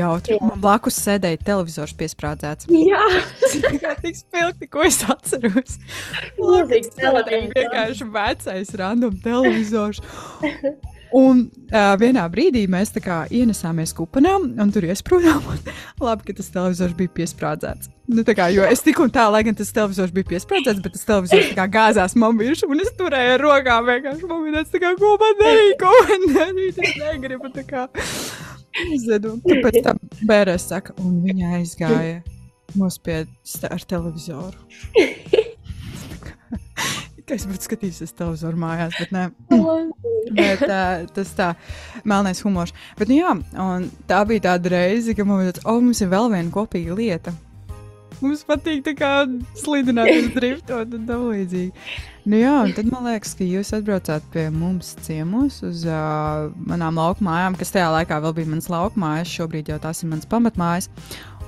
jautri. Jā. Man blakus sēdēja televizors piesprādzēts. Jā, tik spilgti, ko es atceros. Sēdēja televizors. vienkārši vecais random televizors. Un uh, vienā brīdī mēs tā kā ienesāmies kupanā un tur iesprūdām. Labi, ka tas televizors bija piesprādzēts. Nu, tā kā, jo es tik un tā, lai gan tas televizors bija piesprādzēts, bet tas televizors kā gāzās man virsū, un es turēju ar rokām vienkārši momentā, tā kā, ko man darīt, ko man darīt, es negribu tā kā. Zinu, tur pēc tam bērēs saka, un viņa aizgāja nospiest ar televizoru. Es būtu skatījies televizoru mājās, bet nē. Bet, uh, tas tā, melnais humors. Bet, nu, jā, un tā bija tāda reize, kad mums bija, oh, mums ir vēl viena kopīga lieta. Mums patīk tā kā slidināt, driftot un tam līdzīgi. Nu, jā, un tad man liekas, ka jūs atbraucāt pie mums ciemos uz uh, manām lauku mājām, kas tajā laikā vēl bija mans lauku mājas, šobrīd jau tās ir mans pamatmājas.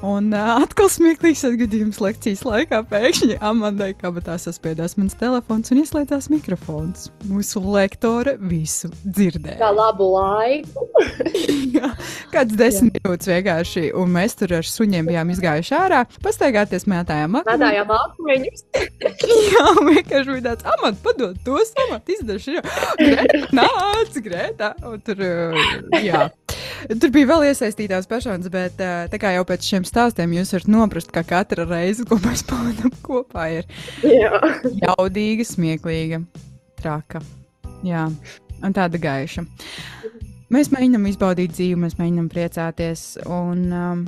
Un uh, atkal smieklīgs atgadījums lekcijas laikā pēkšņi Amandai kabatā saspiedās mans telefons un ieslēdzās mikrofons. Mūsu lektore visu dzirdēja. Kā labu laiku. Jā, Kāds desmit minūtes vienkārši, un mēs tur ar suņiem bijām izgājuši ārā, pastaigāties, mētājām akmeņus. Mētājām akmeņus. Jā, vienkārši bija tāds amats, padod tos amatus, izdarīšu. Grēta, nāc, grēta. Un Tur, jā. Tur bija vēl iesaistītās personas, bet tā kā jau pēc šiem stāstiem jūs varat noprast, ka katra reize, ko mēs pavadām kopā, ir Jā. jaudīga, smieklīga, traka. Jā, un tāda gaiša. Mēs mēģinām izbaudīt dzīvi, mēs mēģinām priecāties un um,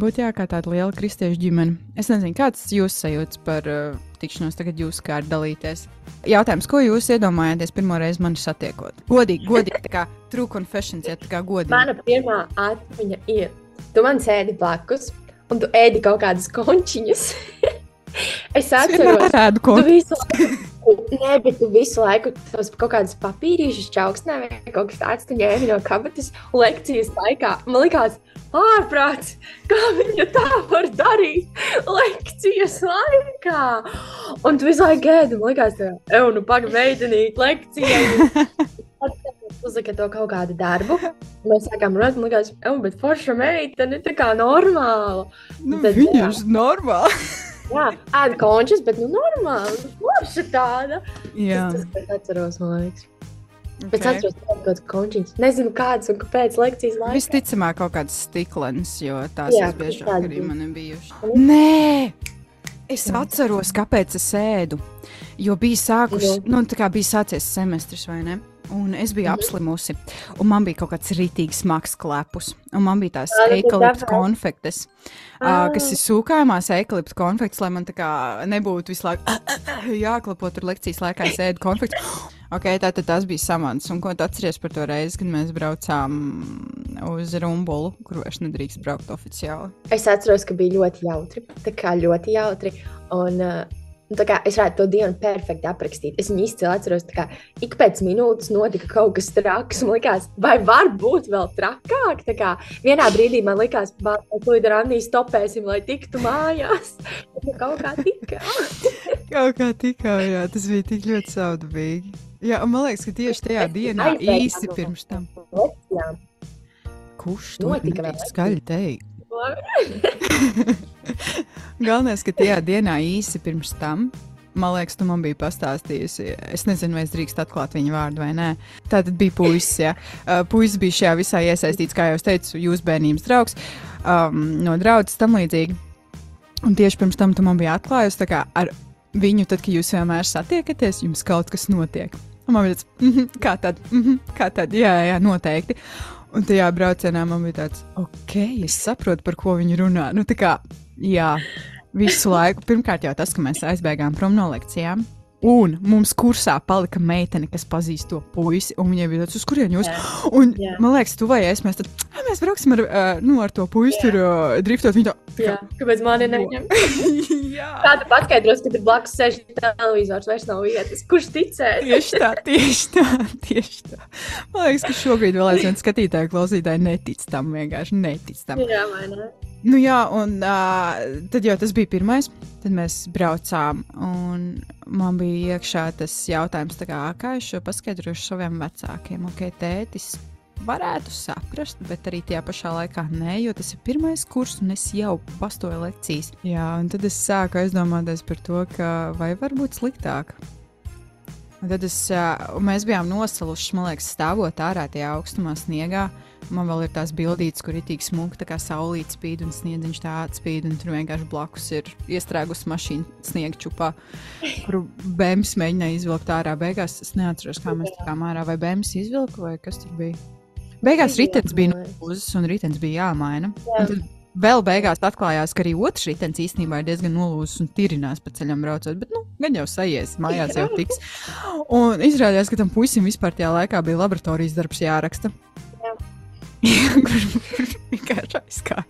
būt jā, kā tāda liela kristiešu ģimene. Es nezinu, kāds ir jūsu sajūta par uh, tikšanos, tagad jūs kā ar dalīties. Jautājums, ko jūs iedomājaties pirmo reizi mani satiekot? Godīgi, godīgi, tā kā true confessions, ja tā kā godīgi. Mana pirmā atmiņa ir, tu man sēdi blakus, un tu ēdi kaut kādas končiņas. es atceros, ēdu tu visu laiku, nē, bet tu visu laiku tos kaut kādus papīrīšus čauksnē vai kaut kas tāds, tu ņēmi no kabatas un lekcijas laikā. Man likās, ārprāts, kā viņa tā var darīt lekcijas laikā. Un tu visu laiku ēdi, man likās, evo, nu pagaidi, veidenīt lekcijai. Uzlika to kaut kādu darbu. Mēs sākām runāt, man liekas, evo, bet forša meitene, tā kā normāla. Nu, tad, viņa ir normāla. Jā, ēda končus, bet nu normāli. Forša tāda. Jā, Tas, tas, es atceros, man liekas. Bet es okay. atceros kaut kādas končiņas. Nezinu, kādas un kāpēc lekcijas laikā. Visticamāk, kaut kāds stiklens, jo tās Jā, visbiežāk arī man ir bijušas. Nē! Es atceros, kāpēc es ēdu. Jo bija sākus, Jo. nu, tā kā bija sācies semestris, vai ne? Un es biju Mhm. apslimusi, un man bija kaut kāds rītīgs smags klepus. Un man bija tās nu, tad eikalipta konfektes, ā, Ā. kas ir sūkājumās eikalipta konfektes, lai man tā kā nebūtu visu laiku jāklapo tur lekcijas laikā, es ēdu konfektes. Ok, tātad tas bija samants. Un ko tu atceries par to reizi, kad mēs braucām uz Rumbulu, kur vairs nedrīkst braukt oficiāli? Es atceros, ka bija ļoti jautri. Tā kā ļoti jautri. Un, uh, tā kā es varētu to dienu perfekti aprakstīt. Es viņu izcili atceros, ka ik pēc minūtes notika kaut kas traks. Man liekas, vai var būt vēl trakāk? Kā vienā brīdī man liekas, ka ar Aniju stopēsim, lai tiktu mājās. Nu, kaut kā tika. Kaut kā tikā, jā, tas bija tik ļoti saudabīgi. Jā, man liekas, ka tieši tajā dienā Aizbēgām īsi pirms tam. Kurš to Notika skaļi teikt? Galvenais, ka tajā dienā īsi pirms tam, man liekas, tu man biji pastāstījusi. Es nezinu, vai es drīkstu atklāt viņa vārdu vai nē. Tā tad bija puisis. Ja. Uh, puisis bija šajā visā iesaistīts, kā jau teicu, jūsu bērnības draugs, um, no draudzes tam līdzīgi. Un tieši pirms tam tu man biji atklājusi, kā ar viņu, tad, kad jūs vienmēr satiekaties, jums kaut kas notiek. Un man bija tāds, mm -hmm, kā tad, mm -hmm, kā tad, jā, jā, noteikti. Un tajā braucienā man bija tāds, ok, es saprotu, par ko viņi runā. Nu, tā kā, jā, visu laiku. Pirmkārt, jau tas, ka mēs aizbēgām prom no lekcijām. Un mums kursā palika meitene, kas pazīst to puisi. Un viņai bija tāds, uz kurien jūs? Jā. Un, Jā. man liekas, tu vai es, mēs, tad, "Ā, mēs brauksim ar, uh, nu, ar to puisi, tur uh, driftot. Viņa tā, Jā, kāpēc man ir neņemta? jā. Kāda paskaidros, ka tur blakus sēž televizors, vairs nav vietas. Kurš ticēs? Tieši tā, tieši tā, tieši tā. Man liekas, ka šobrīd vēl aizvien skatītāji, klausītāji netic tam, vienkārši netic tam. Jā, vai ne? Nu, jā, un uh, tad jau tas bija pirmais. Tad mēs braucām, un man bija iekšā tas jautājums, tā kā, kā es šo paskaidrošu saviem vecākiem. Ok, tētis varētu saprast, bet arī tajā pašā laikā nē, jo tas ir pirmais kurs, un es jau pastoju lekcijas. Jā, un tad es sāku aizdomāties par to, ka vai var būt sliktāk. Un tad es, uh, mēs bijām nosaluši, man liekas, stāvot ārā tajā augstumā sniegā. Man vēl ir tās bildītas, kur ir tik smuka, tā kā saulīte spīd un sniedziņš tā atspīd, un tur vienkārši blakus ir iestrēgusi mašīna sniega čupā, kuru bēmas mēģināja izvilkt ārā. Beigās es neatceros, kā mēs tikām ārā, vai bēmas izvilka, vai kas tur bija. Beigās ritenis bija nolūzis, un ritenis bija jāmaina. Tad vēl beigās atklājās, ka arī otrs ritenis īstenībā ir diezgan nolūzis un tirinās pa ceļam braucot. Bet, nu, gan jau sajies, mājās jau tiks. Un izrādījās, ka tam puisim vispār tajā laikā bija laboratorijas darbs jāraksta. Kurš vienkārši aizgāja.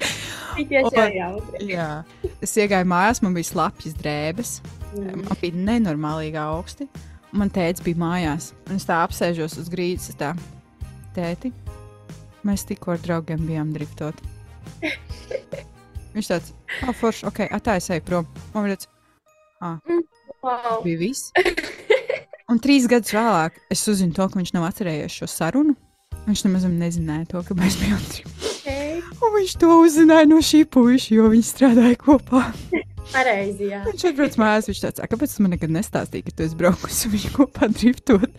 Un- Jā, es iegāju mājās, man bija slapjas drēbes. Man bija nenormālīgi augsti. Man tēvs bija mājās. Un es tā apsēžos uz grīdas. Tā, tēti, mēs tikko ar draugiem bijām driftot. Viņš tāds - oh, forši, ok, eju prom. Man bija tāds Wow. bija viss. Un trīs gadus vēlāk es uzzinu to, ka viņš nav atcerējies šo sarunu. Viņš nemaz nezināja to, ka mēs bijām trīs. Okay. Un viņš to uzzināja no šī puiša, jo viņi strādāja kopā. Pareizi, jā. Viņš atbrauc mājās, viņš tāds, "A, kāpēc man nekad nestāstīji, ka tu esi braukusi un viņi kopā driftot?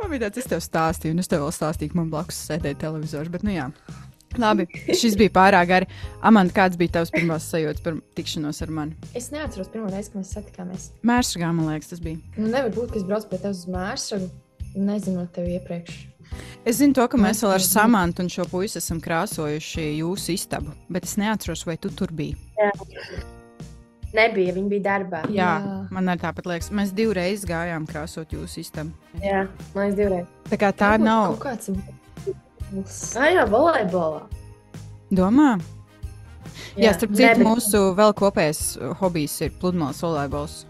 Man bija tāds, es tev stāstīju, un es tev vēl stāstīju, ka man blakus sēdēja televizors. Bet, nu jā, labi, šis bija pārāk gari. Amanda, kāds bija tavs pirmās sajūtas par tikšanos ar mani? Es neatceros pirmo reizi, kad mēs satikāmies. Mērsragā, man liekas, tas bija. Nu, nevar būt, ka es braucu pie tevis uz mērsragu, nezinot tevi iepriekš. Es zinu, to, ka mēs Mēs vēl ar Samantu un šo puisi esam krāsojuši jūsu istabu, bet es neatceros, vai tu tur biji. Nebija, viņa bija darbā. Jā, Jā. man arī tāpat liekas. Mēs divreiz gājām krāsot jūsu istabu. Jā, man liekas, divreiz. Tā kā tā Varbūt nav. Kāds. Ah, jā, volejbolā. Domā? Jā, jā starp citu, mūsu vēl kopējais hobijs ir pludmales volejbols.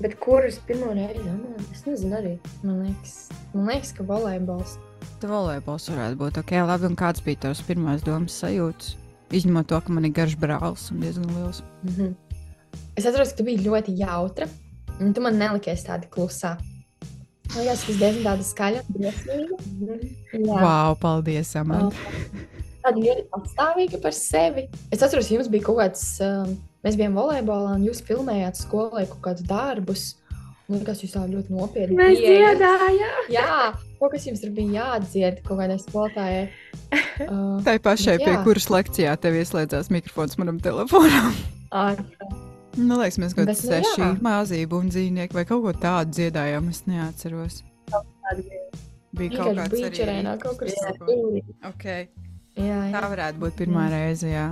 Bet kurus pirmo reizi? Amanda? Es nezinu arī. Man liekas, man liekas ka volejbols. Tā volejbols varētu būt ok. Labi, un kāds bija tavs pirmās domas sajūtas? Izņemot to, ka man ir garš brālis un diezgan liels. Mhm. Es atceros, ka tu biji ļoti jautra, un tu man nelikies tāda klusā. Man liekas, tas diezgan tāda skaļa un briesmīga. Jā. Wow, paldies, Amanda. Tāda ļoti patstāvīga par sevi. Es atceros, jums bija kaut kāds, um, mēs bijām volejbolā, un jūs filmējāt skolē kaut kādus darbus. Man liekas, jūs tā ļoti nopietni Mēs dziedājām. Jā, kaut kas jums tur bija jādzied kaut kādai skolotājai. Uh, Tā pašai, Bet pie kuras lekcijā tev ieslēdzās mikrofons manam telefonam. Man liekas, mēs kaut kādā nu, seši māzību un dzīvnieku vai kaut ko tādu dziedājām. Es neatceros. Bija kaut kāds bija arī čerēnā kaut kur. rīks. Okay. Jā, Tā jā. varētu būt pirmā reize. Jā.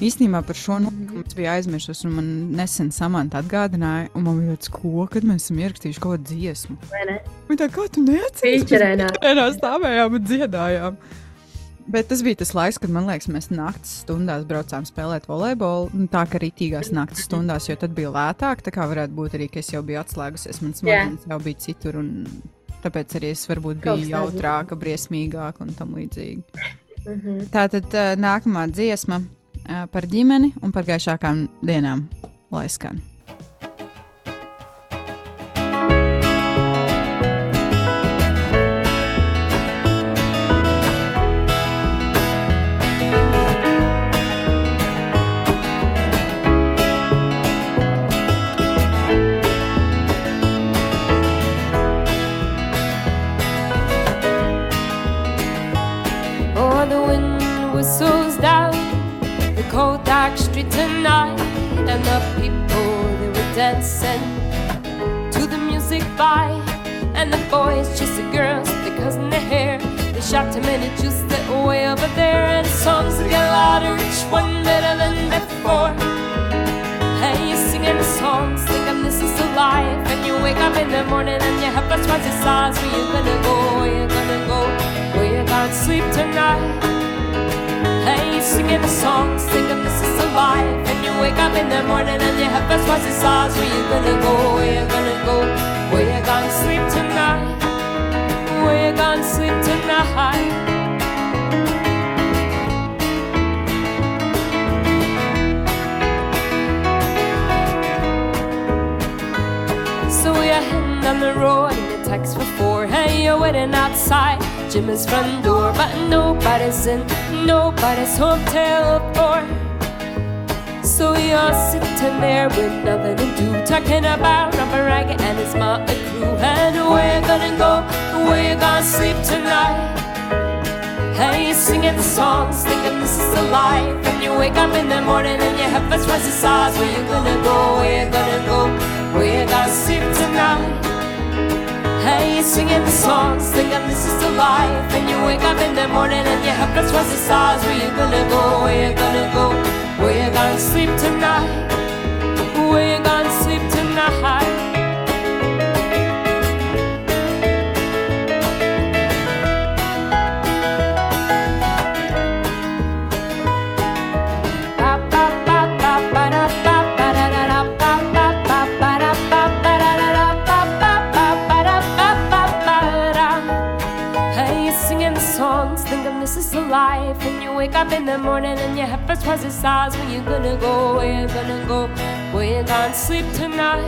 Īstenībā par šo notikumu es biju aizmirsus, un man nesen samanta atgādināja, un man bija tāds, ko, kad mēs esam ierakstījuši kaut kādu dziesmu. Viņa tā kā tu neatceries? Mēs stāvējām un dziedājām. Bet tas bija tas laiks, kad man liekas, mēs naktas stundās braucām spēlēt volejbolu. un Tā kā rītīgās naktas stundās, jo tad bija lētāk. Tā kā varētu būt arī, ka es jau biju atslēgusies, man smadzenes jau bija citur. un Tāpēc arī es varbūt biju jautrāka, briesmīgāka un tam līdzīgi. Mhm. Tā tad nākamā dziesma par ģimeni un par gaišākām dienām, lai skan. Size. Where you gonna go? Where you gonna go? Where you gonna sleep tonight? Hey, you singing the songs, thinking this is a life, and you wake up in the morning and your head first twice the size. Where you gonna go? Where you gonna go? Where you gonna sleep tonight? Where you gonna sleep tonight? So we are heading down the road you're text for four. Hey, you're waiting outside Jimmy's front door, but nobody's in nobody's hotel for. So you're sitting there with nothing to do, talking about Robert Ragged and his motley crew, and where you gonna go, where you gonna sleep tonight. Hey, singing the songs, thinking this is the life, and you wake up in the morning and your head first rises sighs. Where you gonna go, where you gonna singing the songs, thinking this is the life, and you wake up in the morning and your head first rises sighs. Where you gonna go, where you gonna go, where you gonna sleep tonight, where you gonna the morning and your head first rises size. Where you gonna go? Where you gonna go? Where you gonna sleep tonight?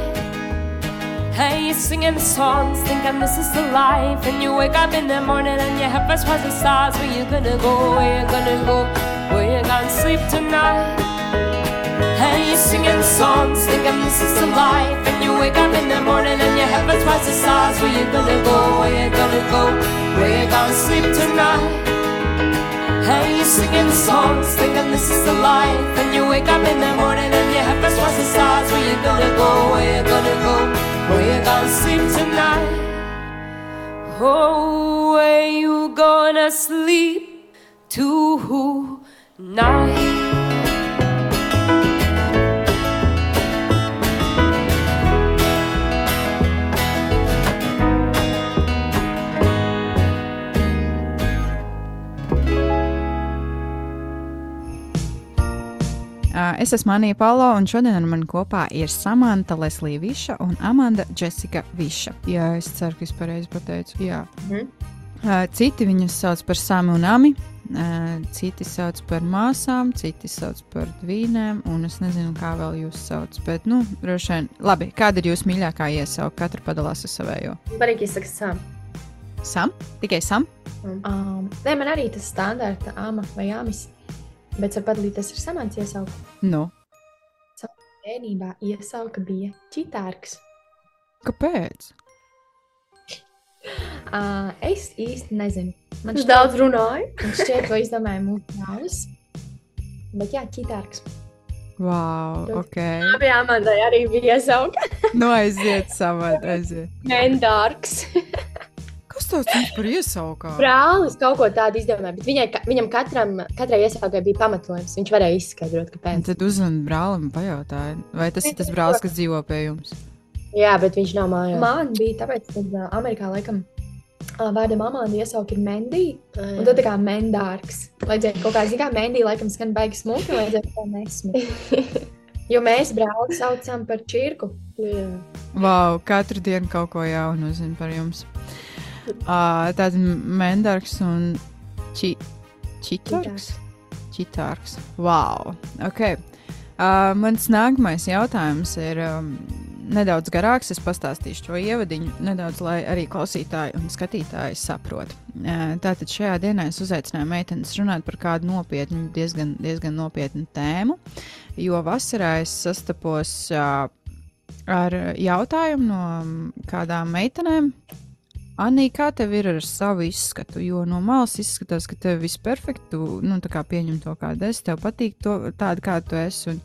Hey, you're singing the songs, thinking this is the life, and you wake up in the morning and your head first rises size. Where you gonna go? Where you gonna go? Where you gonna sleep tonight? Hey, you're singing songs, thinking this is the life, and you wake up in the morning and your head first rises size. Where you gonna go? Where you gonna go? Where you gonna sleep tonight? Hey, you're singing songs, thinking this is the life, and you wake up in the morning and your head first rises sighs. Where you gonna go? Where you gonna go? Where you gonna sleep tonight? Oh, where you gonna sleep tonight? Es esmu Anija Palo, un šodien ar mani kopā ir Samanta Leslija Viša un Amanda Jessica Viša. Jā, es ceru, ka es pareizi pateicu. Jā. Mhm. Citi viņas sauc par Samu un Ami, citi sauc par māsām, citi sauc par dvīnēm, un es nezinu, kā vēl jūs sauc. Bet, nu, droši vien, labi, kāda ir jūsu mīļākā iesauka? Katra padalās ar savējo. Barīgi izsaka sam. Sam? Tikai Sam? Um, nē, man arī tas standarta ama vai amis. Bet var padalīties ar samants iesauku. Nu, Bērnībā iesauka bija ķitārks. kāpēc? Uh, es īsti nezinu. Man Viņš daudz runāja. Man šķiet, ka izdomāja mūsu brālis. Bet jā, ķitārks. Wow, ok. Abi Amandai arī bija iesauka. Nu, aiziet, Samanta, aiziet. Mendārks. Tas par iesaukām? Brālis kaut ko tādu izdomāja, bet viņai, viņam katram, katrai iesaukai bija pamatojums. Viņš varēja izskaidrot, Un kāpēc. tad uzzvanīja brālim, pajautāja, vai tas ir tas brālis, kas dzīvo pie jums. Jā, bet viņš nav mājās. Man bija tāpēc, ka uh, Amerikā laikam vārda mamāda iesauka ir Mendī. Ah, Un tad tā kā Mendārks. Vajadzēja kaut kā, zin kā Mendī laikam skan baigi smuki, vajadzēja kaut kā nesmuki. Jo mēs brāli saucam par čirku. Jā. Wow, katru dienu kaut ko jaunu uzzinu par jums. Uh, Tāds Mendārks un či, Čitārs. Čitārs. Wow, ok. Uh, mans nākamais jautājums ir um, nedaudz garāks. Es pastāstīšu šo ievadiņu nedaudz, lai arī klausītāji un skatītāji saprotu. Uh, tātad šajā dienā es uzaicināju meitenes runāt par kādu nopietnu, diezgan, diezgan nopietnu tēmu, jo vasarā es sastapos uh, ar jautājumu no kādām meitenēm. Anī, kā tev ir ar savu izskatu? Jo no malas izskatās, ka tev viss perfekti, nu, tā kā pieņem to, kāda esi, tev patīk to, tāda, kāda tu esi, un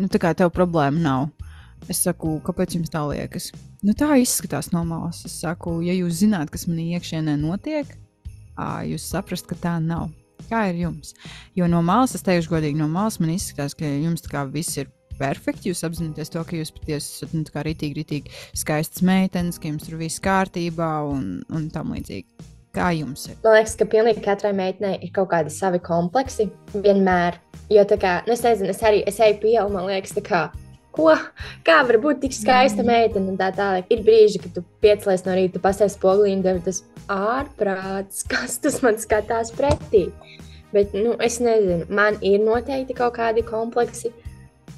nu, tā kā tev problēma nav. Es saku, kāpēc jums tā liekas? Nu, tā izskatās no malas. Es saku, ja jūs zināt, kas manī iekšienē notiek, jūs saprast, ka tā nav. Kā ir jums? Jo no malas, es teikšu godīgi, no malas man izskatās, ka jums tā kā viss ir perfekti. Jūs apzināties to, ka jūs patiesi esat nu, rītīgi, rītīgi skaistas meitenes, ka jums tur viss kārtībā un, un tam līdzīgi. Kā jums ir? Man liekas, ka pilnīgi katrai meitenei ir kaut kādi savi kompleksi. Vienmēr. Jo tā kā, nu, es nezinu, es arī es eju pie, un man liekas, tā kā, ko, kā var būt tik skaista meitene un tā tālāk. Ir brīži, kad tu piecēlies no rīta, pasēs spogulī un tev tas ārprāts, kas tas man skatās pretī. Bet, nu, es nezinu, man ir noteikti kaut kādi kompleksi.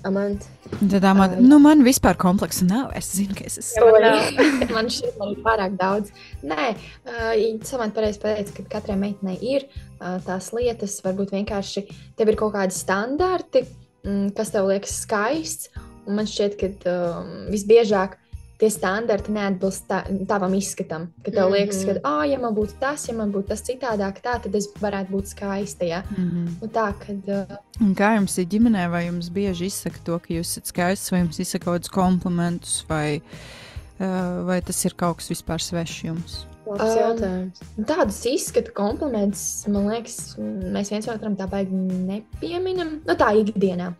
Amant. Tad tā man, nu, man vispār kompleksa nav. Es zinu, ka es esmu. Jo, nav. man šķiet, man ir pārāk daudz. Nē, uh, Samants pareizi pateica, ka katrai meitenei ir uh, tās lietas, varbūt vienkārši tev ir kaut kādi standarti, mm, kas tev liekas skaists. Un man šķiet, ka um, visbiežāk tie standarti neatbilst tā, tavam izskatam. Kad tev liekas, ka, ah, oh, ja man būtu tas, ja man būtu tas citādāk, tā, tad es varētu būt skaista. Ja? Mm -hmm. Un tā, kad, uh... Un kā jums ir ģimenē, vai jums bieži izsaka to, ka jūs esat skaists, vai jums izsaka kaut kādus komplimentus, vai, uh, vai tas ir kaut kas vispār svešs jums? Um, tādus izskatu komplimentus, man liekas, mēs viens otram tā baigi nepieminam. Nu, tā ikdienā.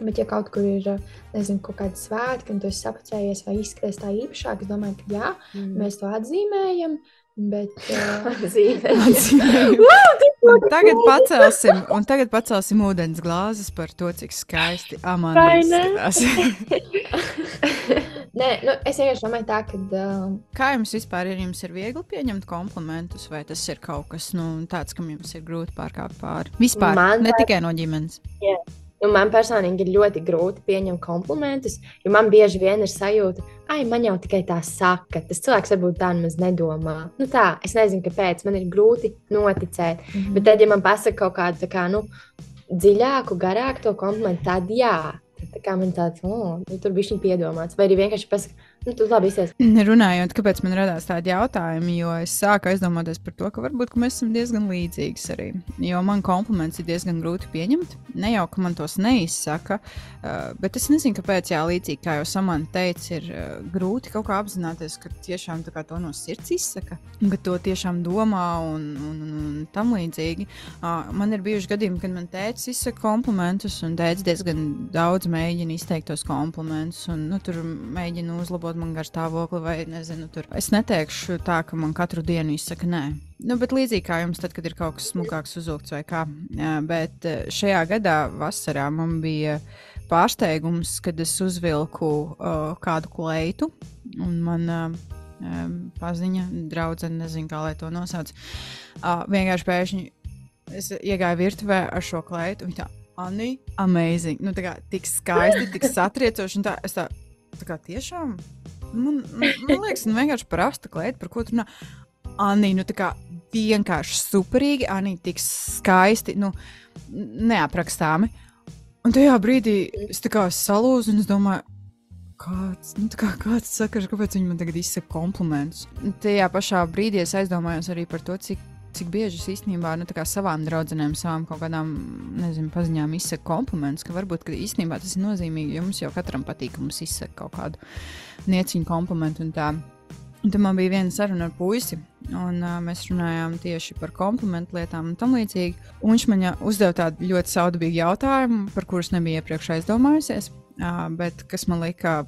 Bet, ja kaut kur ir nezinu, kaut kāda svētki, un tu esi sapacējies vai izskaties tā īpašāk, es domāju, ka jā, mm. mēs to atzīmējam. Bet, uh, tagad, pacelsim, un tagad pacelsim ūdens glāzes par to, cik skaisti Amanda izskatās. Nē, nu, es vienkārši domāju, tā, ka. Uh... Kā jums vispār ir? Jums ir viegli pieņemt komplimentus, vai tas ir kaut kas nu, tāds, kam jums ir grūti pārkāpt pāri? Vispār, Man ne tā... tikai no ģimenes. Yeah. Nu, man personīgi ir ļoti grūti pieņemt komplimentus, jo man bieži vien ir sajūta, ka man jau tikai tā saka. Tas cilvēks varbūt tā nemaz nedomā. Nu, tā, es nezinu, kāpēc man ir grūti noticēt. Mm -hmm. Bet tad, ja man pasaka kaut kādu kā, nu, dziļāku, garāku to komplimentu, tad jā. Tā kā man tāds, oh, nu, tur bija viņa piedomāts. Vai arī vienkārši pasakāt, Nu, tu labi izsēs. Runājot, kāpēc man radās tādi jautājumi, jo es sāku aizdomāties par to, ka varbūt ka mēs esam diezgan līdzīgas arī. Jo man kompliments ir diezgan grūti pieņemt. Ne jau, ka man tos neizsaka, uh, bet es nezinu, kāpēc, jā, līdzīgi kā jau Samanta teica, ir uh, grūti kaut kā apzināties, ka tiešām to no sirds izsaka, ka to tiešām domā un, un, un, tam līdzīgi. Man ir bijuši gadījumi, kad man teica izsaka komplimentus, un teica diezgan daudz mēģina izteikt tos komplimentus, un nu, tur mēģina uzlabot uzlabot man garstāvokli, vai nezinu, tur. Es neteikšu tā, ka man katru dienu izsaka nē. Nu, bet līdzīgi kā jums, tad, kad ir kaut kas smukāks uzvilkts vai kā. Bet eh, šajā gadā, vasarā, man bija pārsteigums, kad es uzvilku uh, kādu kleitu, un man uh, paziņa, draudzene, nezinu, kā lai to nosauc. Uh, vienkārši pēkšņi es iegāju virtuvē ar šo kleitu. Viņa tā, Anī, amazing. Nu, tā kā tik skaisti, tik satriecoši. Tā, es tā, tā kā tiešām Man, man liekas, nu, vienkārši prasta klēta, par ko tur runā. Anī, nu tā kā vienkārši superīgi, Anī, tik skaisti, nu, neaprakstāmi. Un tajā brīdī es tā kā salūzu un es domāju, kāds, nu, kā, kāds saka, kāpēc viņi man tagad izsaka komplimentus. Tajā pašā brīdī es aizdomājos arī par to, cik cik bieži es īstenībā nu, savām draudzenēm, savām kaut kādām nezinu, paziņām izsaku komplimentus, ka varbūt ka īstenībā tas ir nozīmīgi, jo mums jau katram patīk, ka mums izsaka kaut kādu nieciņu komplimentu. Un tā. un tad man bija viena saruna ar puisi, un uh, mēs runājām tieši par komplimentu lietām un tam līdzīgi. Un viņš man uzdeva tādu ļoti saudabīgu jautājumu, par kurus nebija iepriekš aizdomājusies, uh, bet kas man lika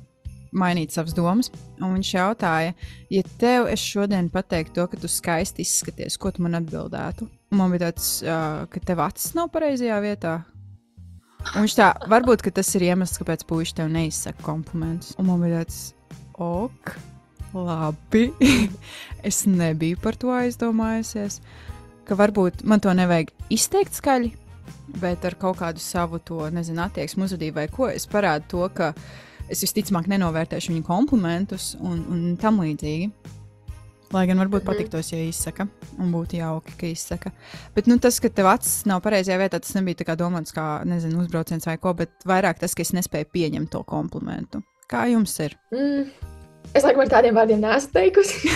mainīt savas domas. Un viņš jautāja, ja tev es šodien pateiktu to, ka tu skaisti izskaties, ko tu man atbildētu? Un man bija tāds, uh, ka tev acis nav pareizajā vietā. Un viņš tā, varbūt tas ir iemesls, kāpēc puikas tev neizsaka komplimentus. Un man bija tāds, ok, labi. es nebiju par to aizdomājusies. Ka varbūt man to nevajag izteikt skaļi, bet ar kaut kādu savu to, nezinu, attieksmi, uzvedību vai ko. Es parādu to, ka es visticamāk nenovērtēšu viņu komplimentus un, un tam līdzīgi. Lai gan varbūt -hmm. patiktos, ja izsaka, un būtu jauki, ka izsaka. Bet nu, tas, ka tev acis nav pareizajā vietā, tas nebija domāts kā nezinu, uzbrauciens vai ko, bet vairāk tas, ka es nespēju pieņemt to komplimentu. Kā jums ir? Mm, es laikam ar tādiem vārdiem neesmu teikusi.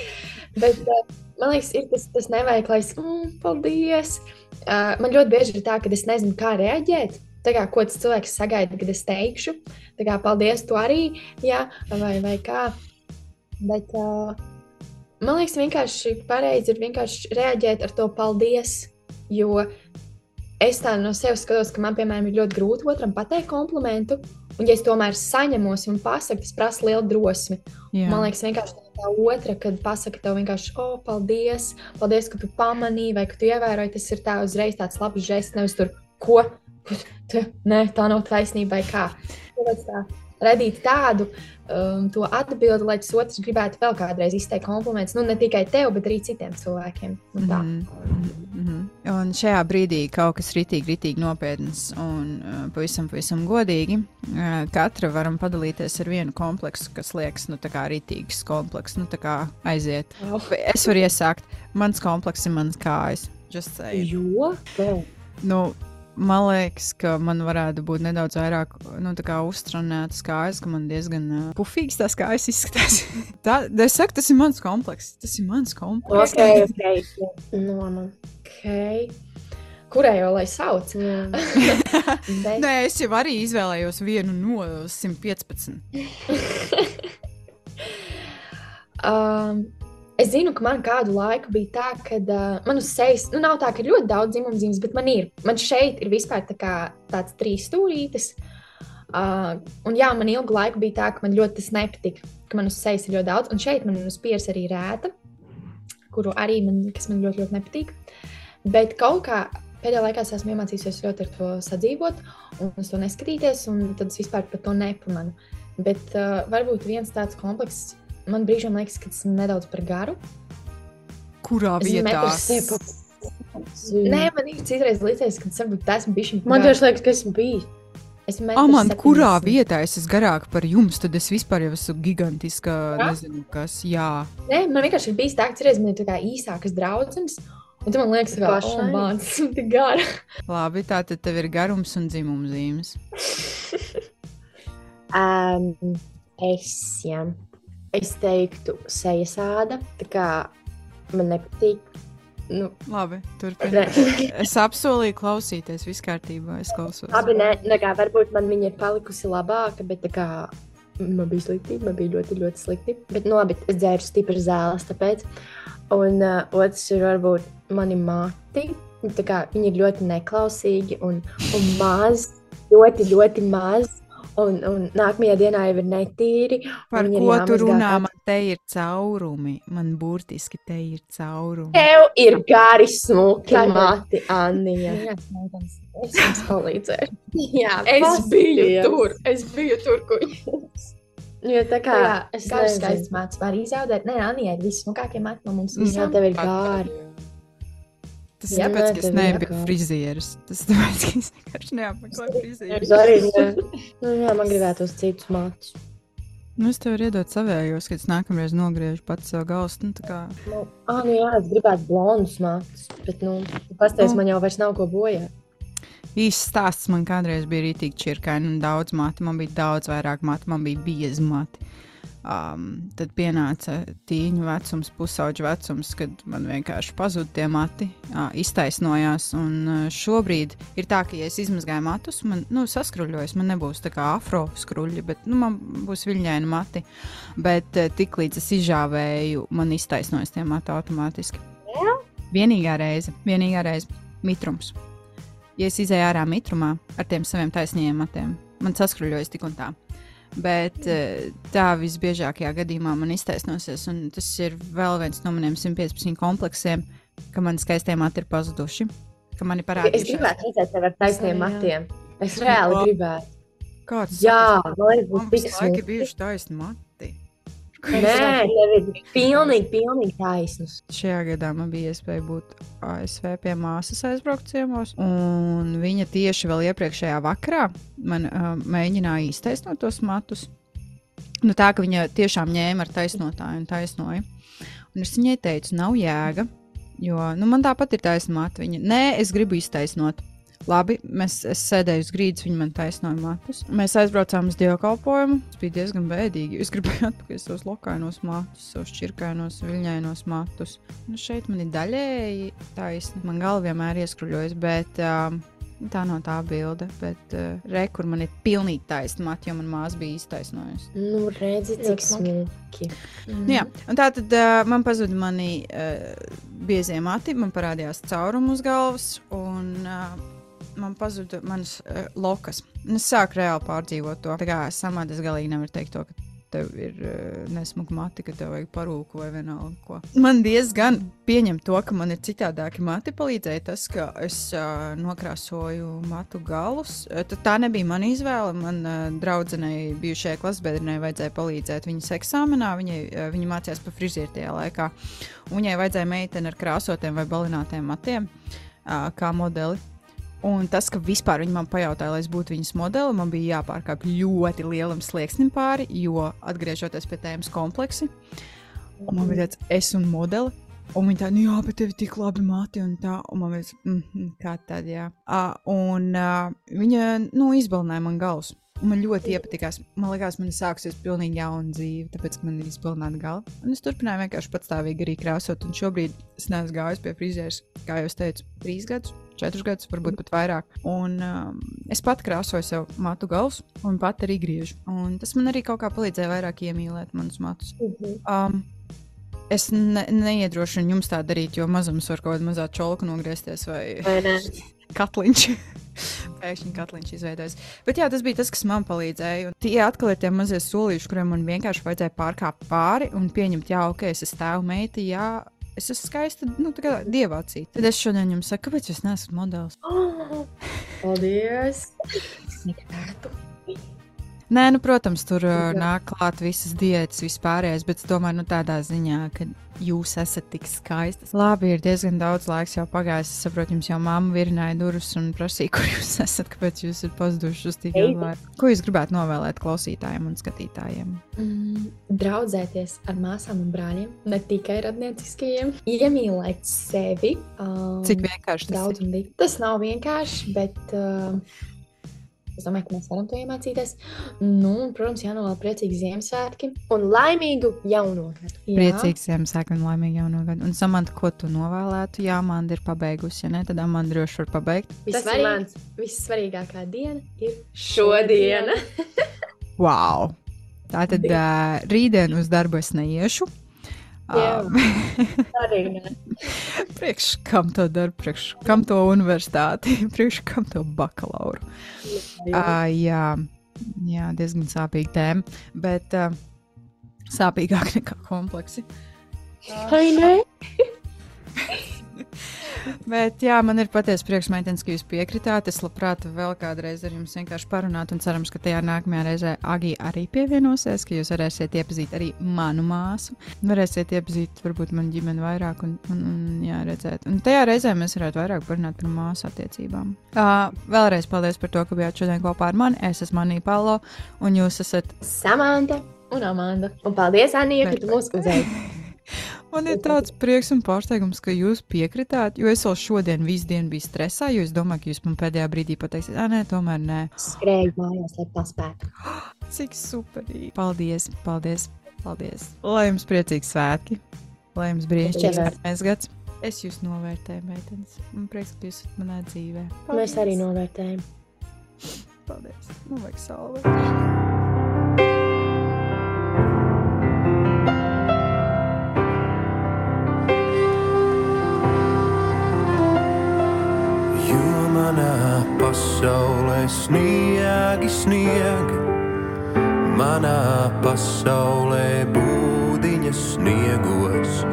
bet, uh, man liekas, ir tas, tas neveiklais, mm, paldies. Uh, man ļoti bieži ir tā, ka es nezinu, kā reaģēt. Kā, ko tas cilvēks sagaida, kad es teikšu, tā kā paldies, tu arī, jā, vai, vai kā. Bet uh, man liekas, vienkārši pareizi ir vienkārši reaģēt ar to paldies, jo es tā no sevis skatos, ka man, piemēram, ir ļoti grūti otram pateikt komplimentu. Un, ja es tomēr saņemos un pasaku, tas prasa lielu drosmi. Jā. Man liekas, vienkārši tā otra, kad pasakā tev vienkārši, o, oh, paldies, paldies, ka tu pamanīji, vai ka tu ievēroji, tas ir tā uzreiz tāds labs žests, nevis tur, ko Nē, tā nav taisnība. Kā tā, radīt tādu um, atbildi, lai tas otrs gribētu vēl kādreiz izteikt komplimentus. Nu, ne tikai tev, bet arī citiem cilvēkiem. Mm -hmm. Un šajā brīdī kaut kas ritīgi, ritīgi nopietns un uh, pavisam, pavisam godīgi. Uh, katra varam padalīties ar vienu kompleksu, kas liekas, nu, tā kā ritīgs komplekss, nu, tā kā aiziet. Oh. Es varu iesākt. Mans komplekss ir mans kājas. Jo? Vēl. Nu, man liekas, ka man varētu būt nedaudz vairāk nu, tā kā uztrenētas kājas, ka man diezgan uh, pufīgs tās kājas izskatās. tā, es saku, tas ir mans komplekss. Tas ir mans komplekss. Ok, ok. No, man. Okay. Kurai jau lai sauc? Bet, Nē, es jau arī izvēlējos vienu no 115. Um, es zinu, ka man kādu laiku bija tā, ka uh, man uz sejas, nu, nav tā, ka ir ļoti daudz dzimumu zīmes, bet man ir. Man šeit ir vispār tā kā tāds trīs stūrītis. Uh, un jā, man ilgu laiku bija tā, ka man ļoti tas nepatika, ka man uz sejas ir ļoti daudz. Un šeit man uz pieres arī rēta, kuru arī man, kas man ļoti, ļoti nepatīk. Bet kaut kā pēdējā laikā es esmu iemācījusies ļoti ar to sadzīvot, un uz to neskatīties, un tad es vispār par to nepamanu. Bet uh, varbūt viens tāds komplekss, man brīžiem liekas, ka tas ir nedaudz par garu. Kurā Es vietā? Nē, man ir citreiz liekas, ka tas varbūt esmu bijis. man tieši liekas, ka esmu bijis. Es Aman, kurā vietā es esmu garāka par jums, tad es vispār jau esmu gigantiska. Jā? Nezinu, kas. Jā, Nē, man vienkārši ir bijis tā, ka citreiz man ir tā kā īsākas draudzenes. Un tad man liekas, ka oh, tas ir tik gara. labi. Tā tad tev ir garums un dzimuma zīmes. Um, es, jā, es teiktu, sejas āda. Tā kā man nepatīk. Nu, Labi, turpiniet. Es apsolīju klausīties, viss kārtībā. Es klausos. labi, ne, ne, kā, varbūt man viņa ir palikusi labāka, bet tā kā man bija slikti, man bija ļoti, ļoti slikti. Bet, nu, labi, es dzēru stipri zāles, tāpēc. Un uh, otrs ir varbūt mani mati. Tā kā viņi ir ļoti neklausīgi un, un maz, ļoti, ļoti maz. Un, un nākamajā dienā jau ir netīri. Par ko tu runā? katru- Man te ir caurumi. Man burtiski te ir caurumi. Tev ir gari smuki mati, Anija. Es jums palīdzēju. Jā, Es biju pasties. tur. Es biju tur, kur jūs. Jo tā kā Jā, es kādu nezinu. skaistu mācu var izzaudēt. Nē, Anija ir vissmukākie māci no mums. Jā, visām. tev ir gāri. Tas ir tāpēc, ka es nebiju frizieris. Tas ir tāpēc, ka es vienkārši neapmeklēju frizieru. Arī. Nu, jā, man gribētu uz citus mācus. Nu, es tev varu iedot savējos, kad es nākamreiz nogriežu pats savu galstu. Nu, kā Nu, ah, nu jā, es gribētu blondus mācus, bet, nu, pastāst, Nu. man jau vairs nav ko bojāt. īsts stāsts man kādreiz bija rītīgi čirkaini un daudz matu. Man bija daudz vairāk matu, man bija biezi mati. Um, tad pienāca tīņu vecums, pusauģu vecums, kad man vienkārši pazuda tie mati, uh, iztaisnojās. Un uh, šobrīd ir tā, ka, ja es izmazgāju matus, man nu, saskruļojas, man nebūs tā kā afro skruļi, bet nu, man būs viļņaini mati. Bet uh, tiklīdz es izžāvēju, man iztaisnojas tie mati automātiski. Vienīgā reize, vienīgā reize - mitrums. Ja es izēju ārā mitrumā ar tiem saviem taisniem matiem, man saskruļojas tik un tā. Bet eh, tā visbiežākajā gadījumā man iztaisnosies, un tas ir vēl viens no maniem 115 kompleksiem, ka man skaistie mati ir pazuduši. Man ir Es parādījušies. gribētu redzēt tevi ar taisniem matiem. Es reāli gribētu. Kāds Jā, man liekas, visu tik smuki. bijuši taisni mati. Nē, pilnīgi, pilnīgi taisnus. Šajā gadā man bija iespēja būt ASV pie māsas aizbraukt ciemos, un viņa tieši vēl iepriekšējā vakarā man uh, mēģināja iztaisnot tos matus. Nu, tā ka viņa tiešām ņēma ar taisnotāju un taisnoja. Un es viņai teicu, nav jēga, jo nu, man tāpat ir taisnība. Viņa, nē, es gribu iztaisnot. Labi, mēs es sēdēju uz grīdas, viņa man taisnoja matus. Mēs aizbraucām uz dievkalpojumu. Tas bija diezgan bēdīgi. Es gribēju atpakaļ savus lokainos matus, savus čirkainos, viļņainos matus. Nu, šeit man ir daļēji taisni. Man galva vienmēr ieskruļojas, bet um, tā nav tā bilde. Bet uh, re, kur man ir pilnīgi taisni mati, jo man māsa bija iztaisnojusi. Nu, redzi, cik smuki. smuki. Nu, jā, un tā tad uh, man pazuda mani uh, biezie mati, man parādījās caurumi uz galvas, un uh, man pazuda manas uh, lokas. Un es sāku reāli pārdzīvot to. Tā kā samādi es galīgi nevaru teikt to, ka tev ir uh, nesmuka mati, ka tev vajag parūku vai vienalga ko. Man diezgan pieņem to, ka man ir citādāki mati. Palīdzēja tas, ka es uh, nokrāsoju matu galus. Tad tā nebija mana izvēle. Man uh, draudzenei, bijušajai klasbiedrinei, vajadzēja palīdzēt viņas eksāmenā. Viņai, uh, viņa mācījās par frizieru tajā laikā. Un Viņai vajadzēja meiteni ar krāsotiem vai balinātiem matiem. uh, kā modeli. Un tas, ka vispār viņi man pajautāja, lai es būtu viņas modeli, man bija jāpārkāpj ļoti lielam slieksnim pāri, jo atgriežoties pie tēmas kompleksi, un man bija tāds es un modeli. Un viņa tā, nu jā, bet tev ir tik labi mati un tā, un man bija, mm, kā tad, jā. Uh, un uh, viņa, nu, izbalināja man galus. Man ļoti iepatikās. Man liekas, man ir sākusies pilnīgi jauna dzīve, tāpēc, man ir izpildīta gala. Un es turpināju vienkārši patstāvīgi arī krāsot. Un šobrīd es neesmu gājis pie frizēras, kā jau teicu, trīs gadus, četrus gadus, varbūt pat vairāk. Un um, es pat krāsoju sev matu galus, un pat arī griežu. Un tas man arī kaut kā palīdzēja vairāk iemīlēt manus matus. Um, Es ne, neiedrošinu jums tā darīt, jo mazums var kaut kādā mazā čolka nogriezties vai, Vai katliņš. Pēkšņi katliņš izveidojas. Bet jā, tas bija tas, kas man palīdzēja. Un tie atkal ir tie mazie solīši, kuriem man vienkārši vajadzēja pārkāpt pāri un pieņemt, jā, ok, es esmu tēva meita, jā. Es esmu skaista, nu, tā kā dievācīta. Tad es šodien jums saku, kāpēc jūs neesat modelis? Paldies! Nē, nu, protams, tur uh, nāk klāt visas diētas, vispārējais, bet es domāju, nu, tādā ziņā, ka jūs esat tik skaistas. Labi, ir diezgan daudz laiks jau pagājis. Es saprotu, jums jau mamma virināja durvis un prasīja, kur jūs esat, kāpēc jūs esat pazuduši uz tik ilgu laiku. Ko jūs gribētu novēlēt klausītājiem un skatītājiem? Mm, draudzēties ar māsām un brāļiem, ne tikai radnieciskajiem. Iemīlēt sevi. Um, Cik vienkārši tas daudz ir? un. Tas nav vienkārši, bet uh, es domāju, ka mēs varam to iemācīties. Nu, un, protams, jānovēl priecīgi Ziemassvētki. Un laimīgu jauno gadu! Jā. Priecīgs Ziemassvētku un laimīgu jauno gadu. Un Samants, ko tu novēlētu? Jā, man ir pabeigusi. Ja ne, tad man droši var pabeigt. Tas ir Vissvarīg- mans. Vissvarīgākā diena ir Šodiena! Wow! Tā tad uh, rītdien uz darbu es neiešu. Jā. Arī ne. priekš kam to darbu, priekš kam to universitāti, priekš kam to bakalauru. Uh, jā, jā, diezgan sāpīga tēma, bet uh, sāpīgāk nekā kompleksi. Vai ne? Bet jā, man ir patiesi prieks, meitenes, ka jūs piekritāt. Es labprāt vēl kādreiz ar jums vienkārši parunātu un cerams, ka tajā nākamajā reizē Agija arī pievienosies, ka jūs varēsiet iepazīt arī manu māsu. Varēsiet iepazīt varbūt manu ģimeni vairāk un, un, un jā, redzēt. Un tajā reizē mēs varētu vairāk parunāt par māsu attiecībām. Uh, vēlreiz paldies par to, ka bijāt šodien kopā ar mani. Es esmu Anī Palo un jūs esat Samanta! Un Amanda. Un paldies, Anija, ka tu mūs uzaici! Man ir tāds prieks un pārsteigums, ka jūs piekritāt, jo es vēl šodien visu dienu biju stresā, jo es domāju, ka jūs man pēdējā brīdī pateiksiet, ah, nē, tomēr nē. Skrēju mājās, lai paspētu. Cik superīgi. Paldies, paldies, paldies. Lai jums priecīgi svētki, lai jums brīnišķīgs Paldies. gads. Es jūs novērtēju, meitenes. Man prieks, ka jūs esat manā dzīvē. Mēs arī novērtējam. Paldies. Man vajag salvēt. Pasaulē sniegi, sniegi, manā pasaulē būdiņa sniegos,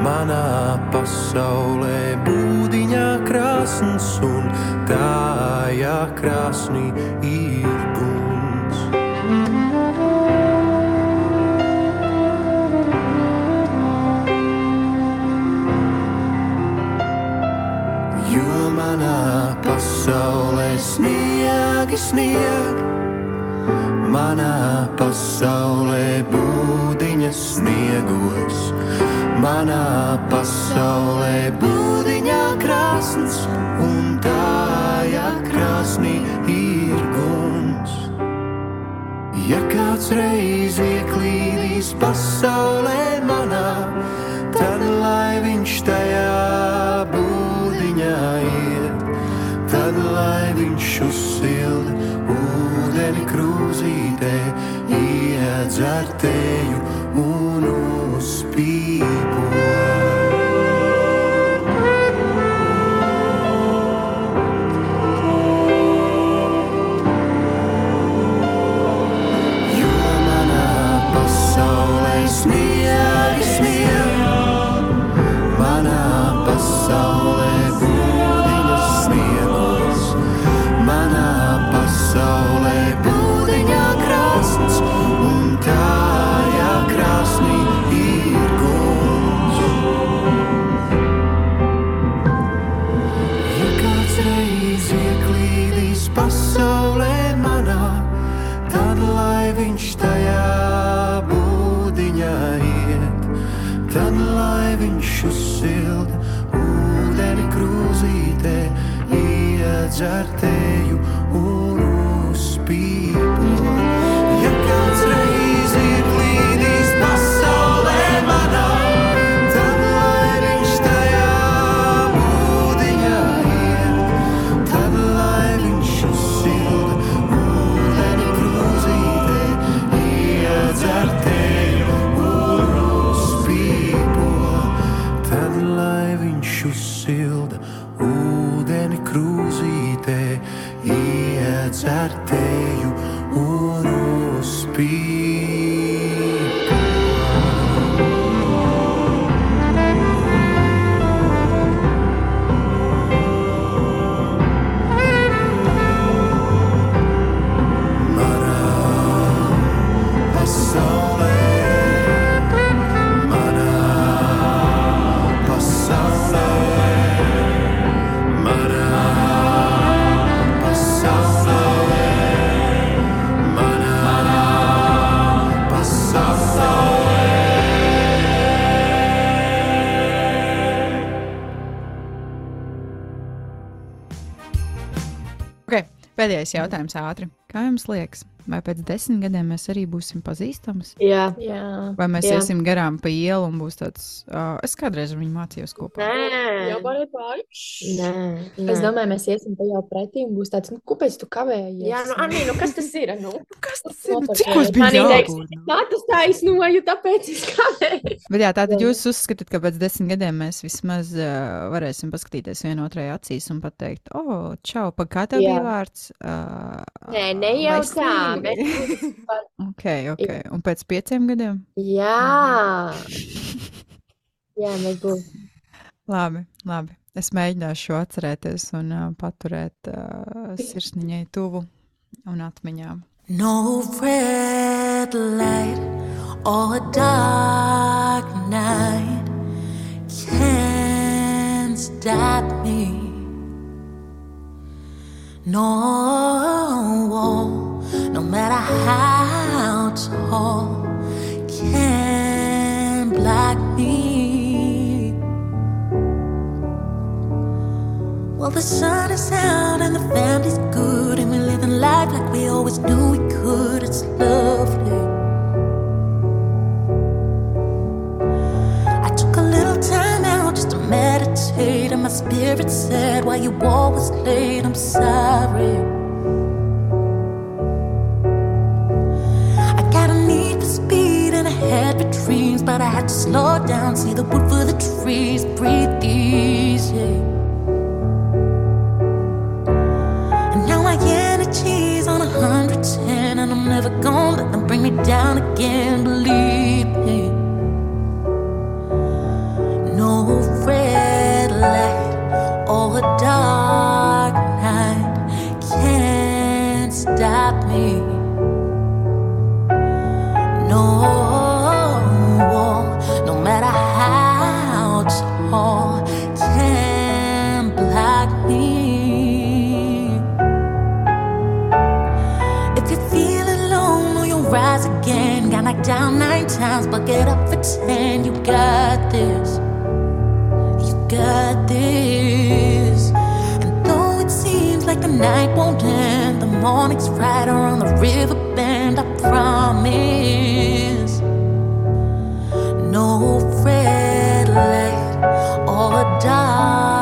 manā pasaulē būdiņā krāsns un tajā krāsnī ir guns. Manā pasaulē sniegi, sniegi, manā pasaulē būdiņa sniegos, manā pasaulē būdiņā krāsns un tajā krāsnī ir guns. Ja kāds reiz ieklīdīs pasaulē manā, tad lai viņš tajā būdiņā pēdējais jautājums ātri. Kā jums liekas, vai pēc desmit gadiem mēs arī būsim pazīstami? Jā, Jā. Vai mēs Jā. iesim garām pa ielu un būs tāds, uh, es kādreiz ar viņu mācījos kopā. nē, Jau pārējais pāri. nē, nē. Es domāju, mēs iesim pa jau pretī un būs tāds, nu, kāpēc tu kavējies? Jā, nu, Anī, nu kas tas ir? Nu? Kas tas ir? Nu, Cik mums bija jābūt? Tā tas taisnoju, tāpēc es kavēju. Bet jā, tātad jūs uzskatāt, ka pēc desmit gadiem mēs vismaz uh, varēsim paskatīties vienotrai acīs un pateikt, o, oh, čau, pa kā tev Jā. bija vārds? Uh, Nē, ne jau tā. Mēs... Ok, ok. Un pēc pieciem gadiem? Jā. Jā, mēs būsim. Labi, labi. Es mēģināšu šo atcerēties un uh, paturēt uh, sirsniņai tuvu un atmiņām. No red light or dark night can stop me. No wall, no matter how tall, can block me. Well, the sun is out and the family's good, and we're living life like we always knew we could. It's lovely. I took a little time out just to meditate, and my spirit said, Why you always late? I'm sorry. Had for dreams, but I had to slow down, see the wood for the trees, breathe easy. And now my energy's on 110, and I'm never gonna let them bring me down again. Believe me. No red light or a dark night can stop me. No down nine times, but get up for ten. You got this. You got this. And though it seems like the night won't end, the morning's right around the river bend. I promise. No red light or dark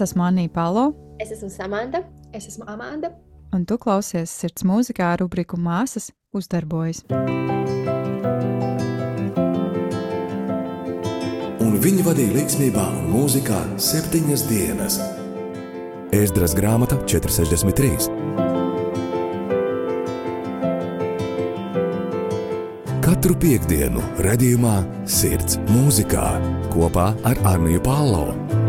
Es esmu Anija Palo, Es esmu Samanta. Es esmu Amanda. un tu klausies sirds mūzikā rubriku Māsas uzdarbojas. Un viņi vadīja līdzsvarā un mūzikā septiņas dienas. Ēzdras grāmata 463. Katru piekdienu, redzējumā, sirds mūzikā kopā ar Arniju Pālau.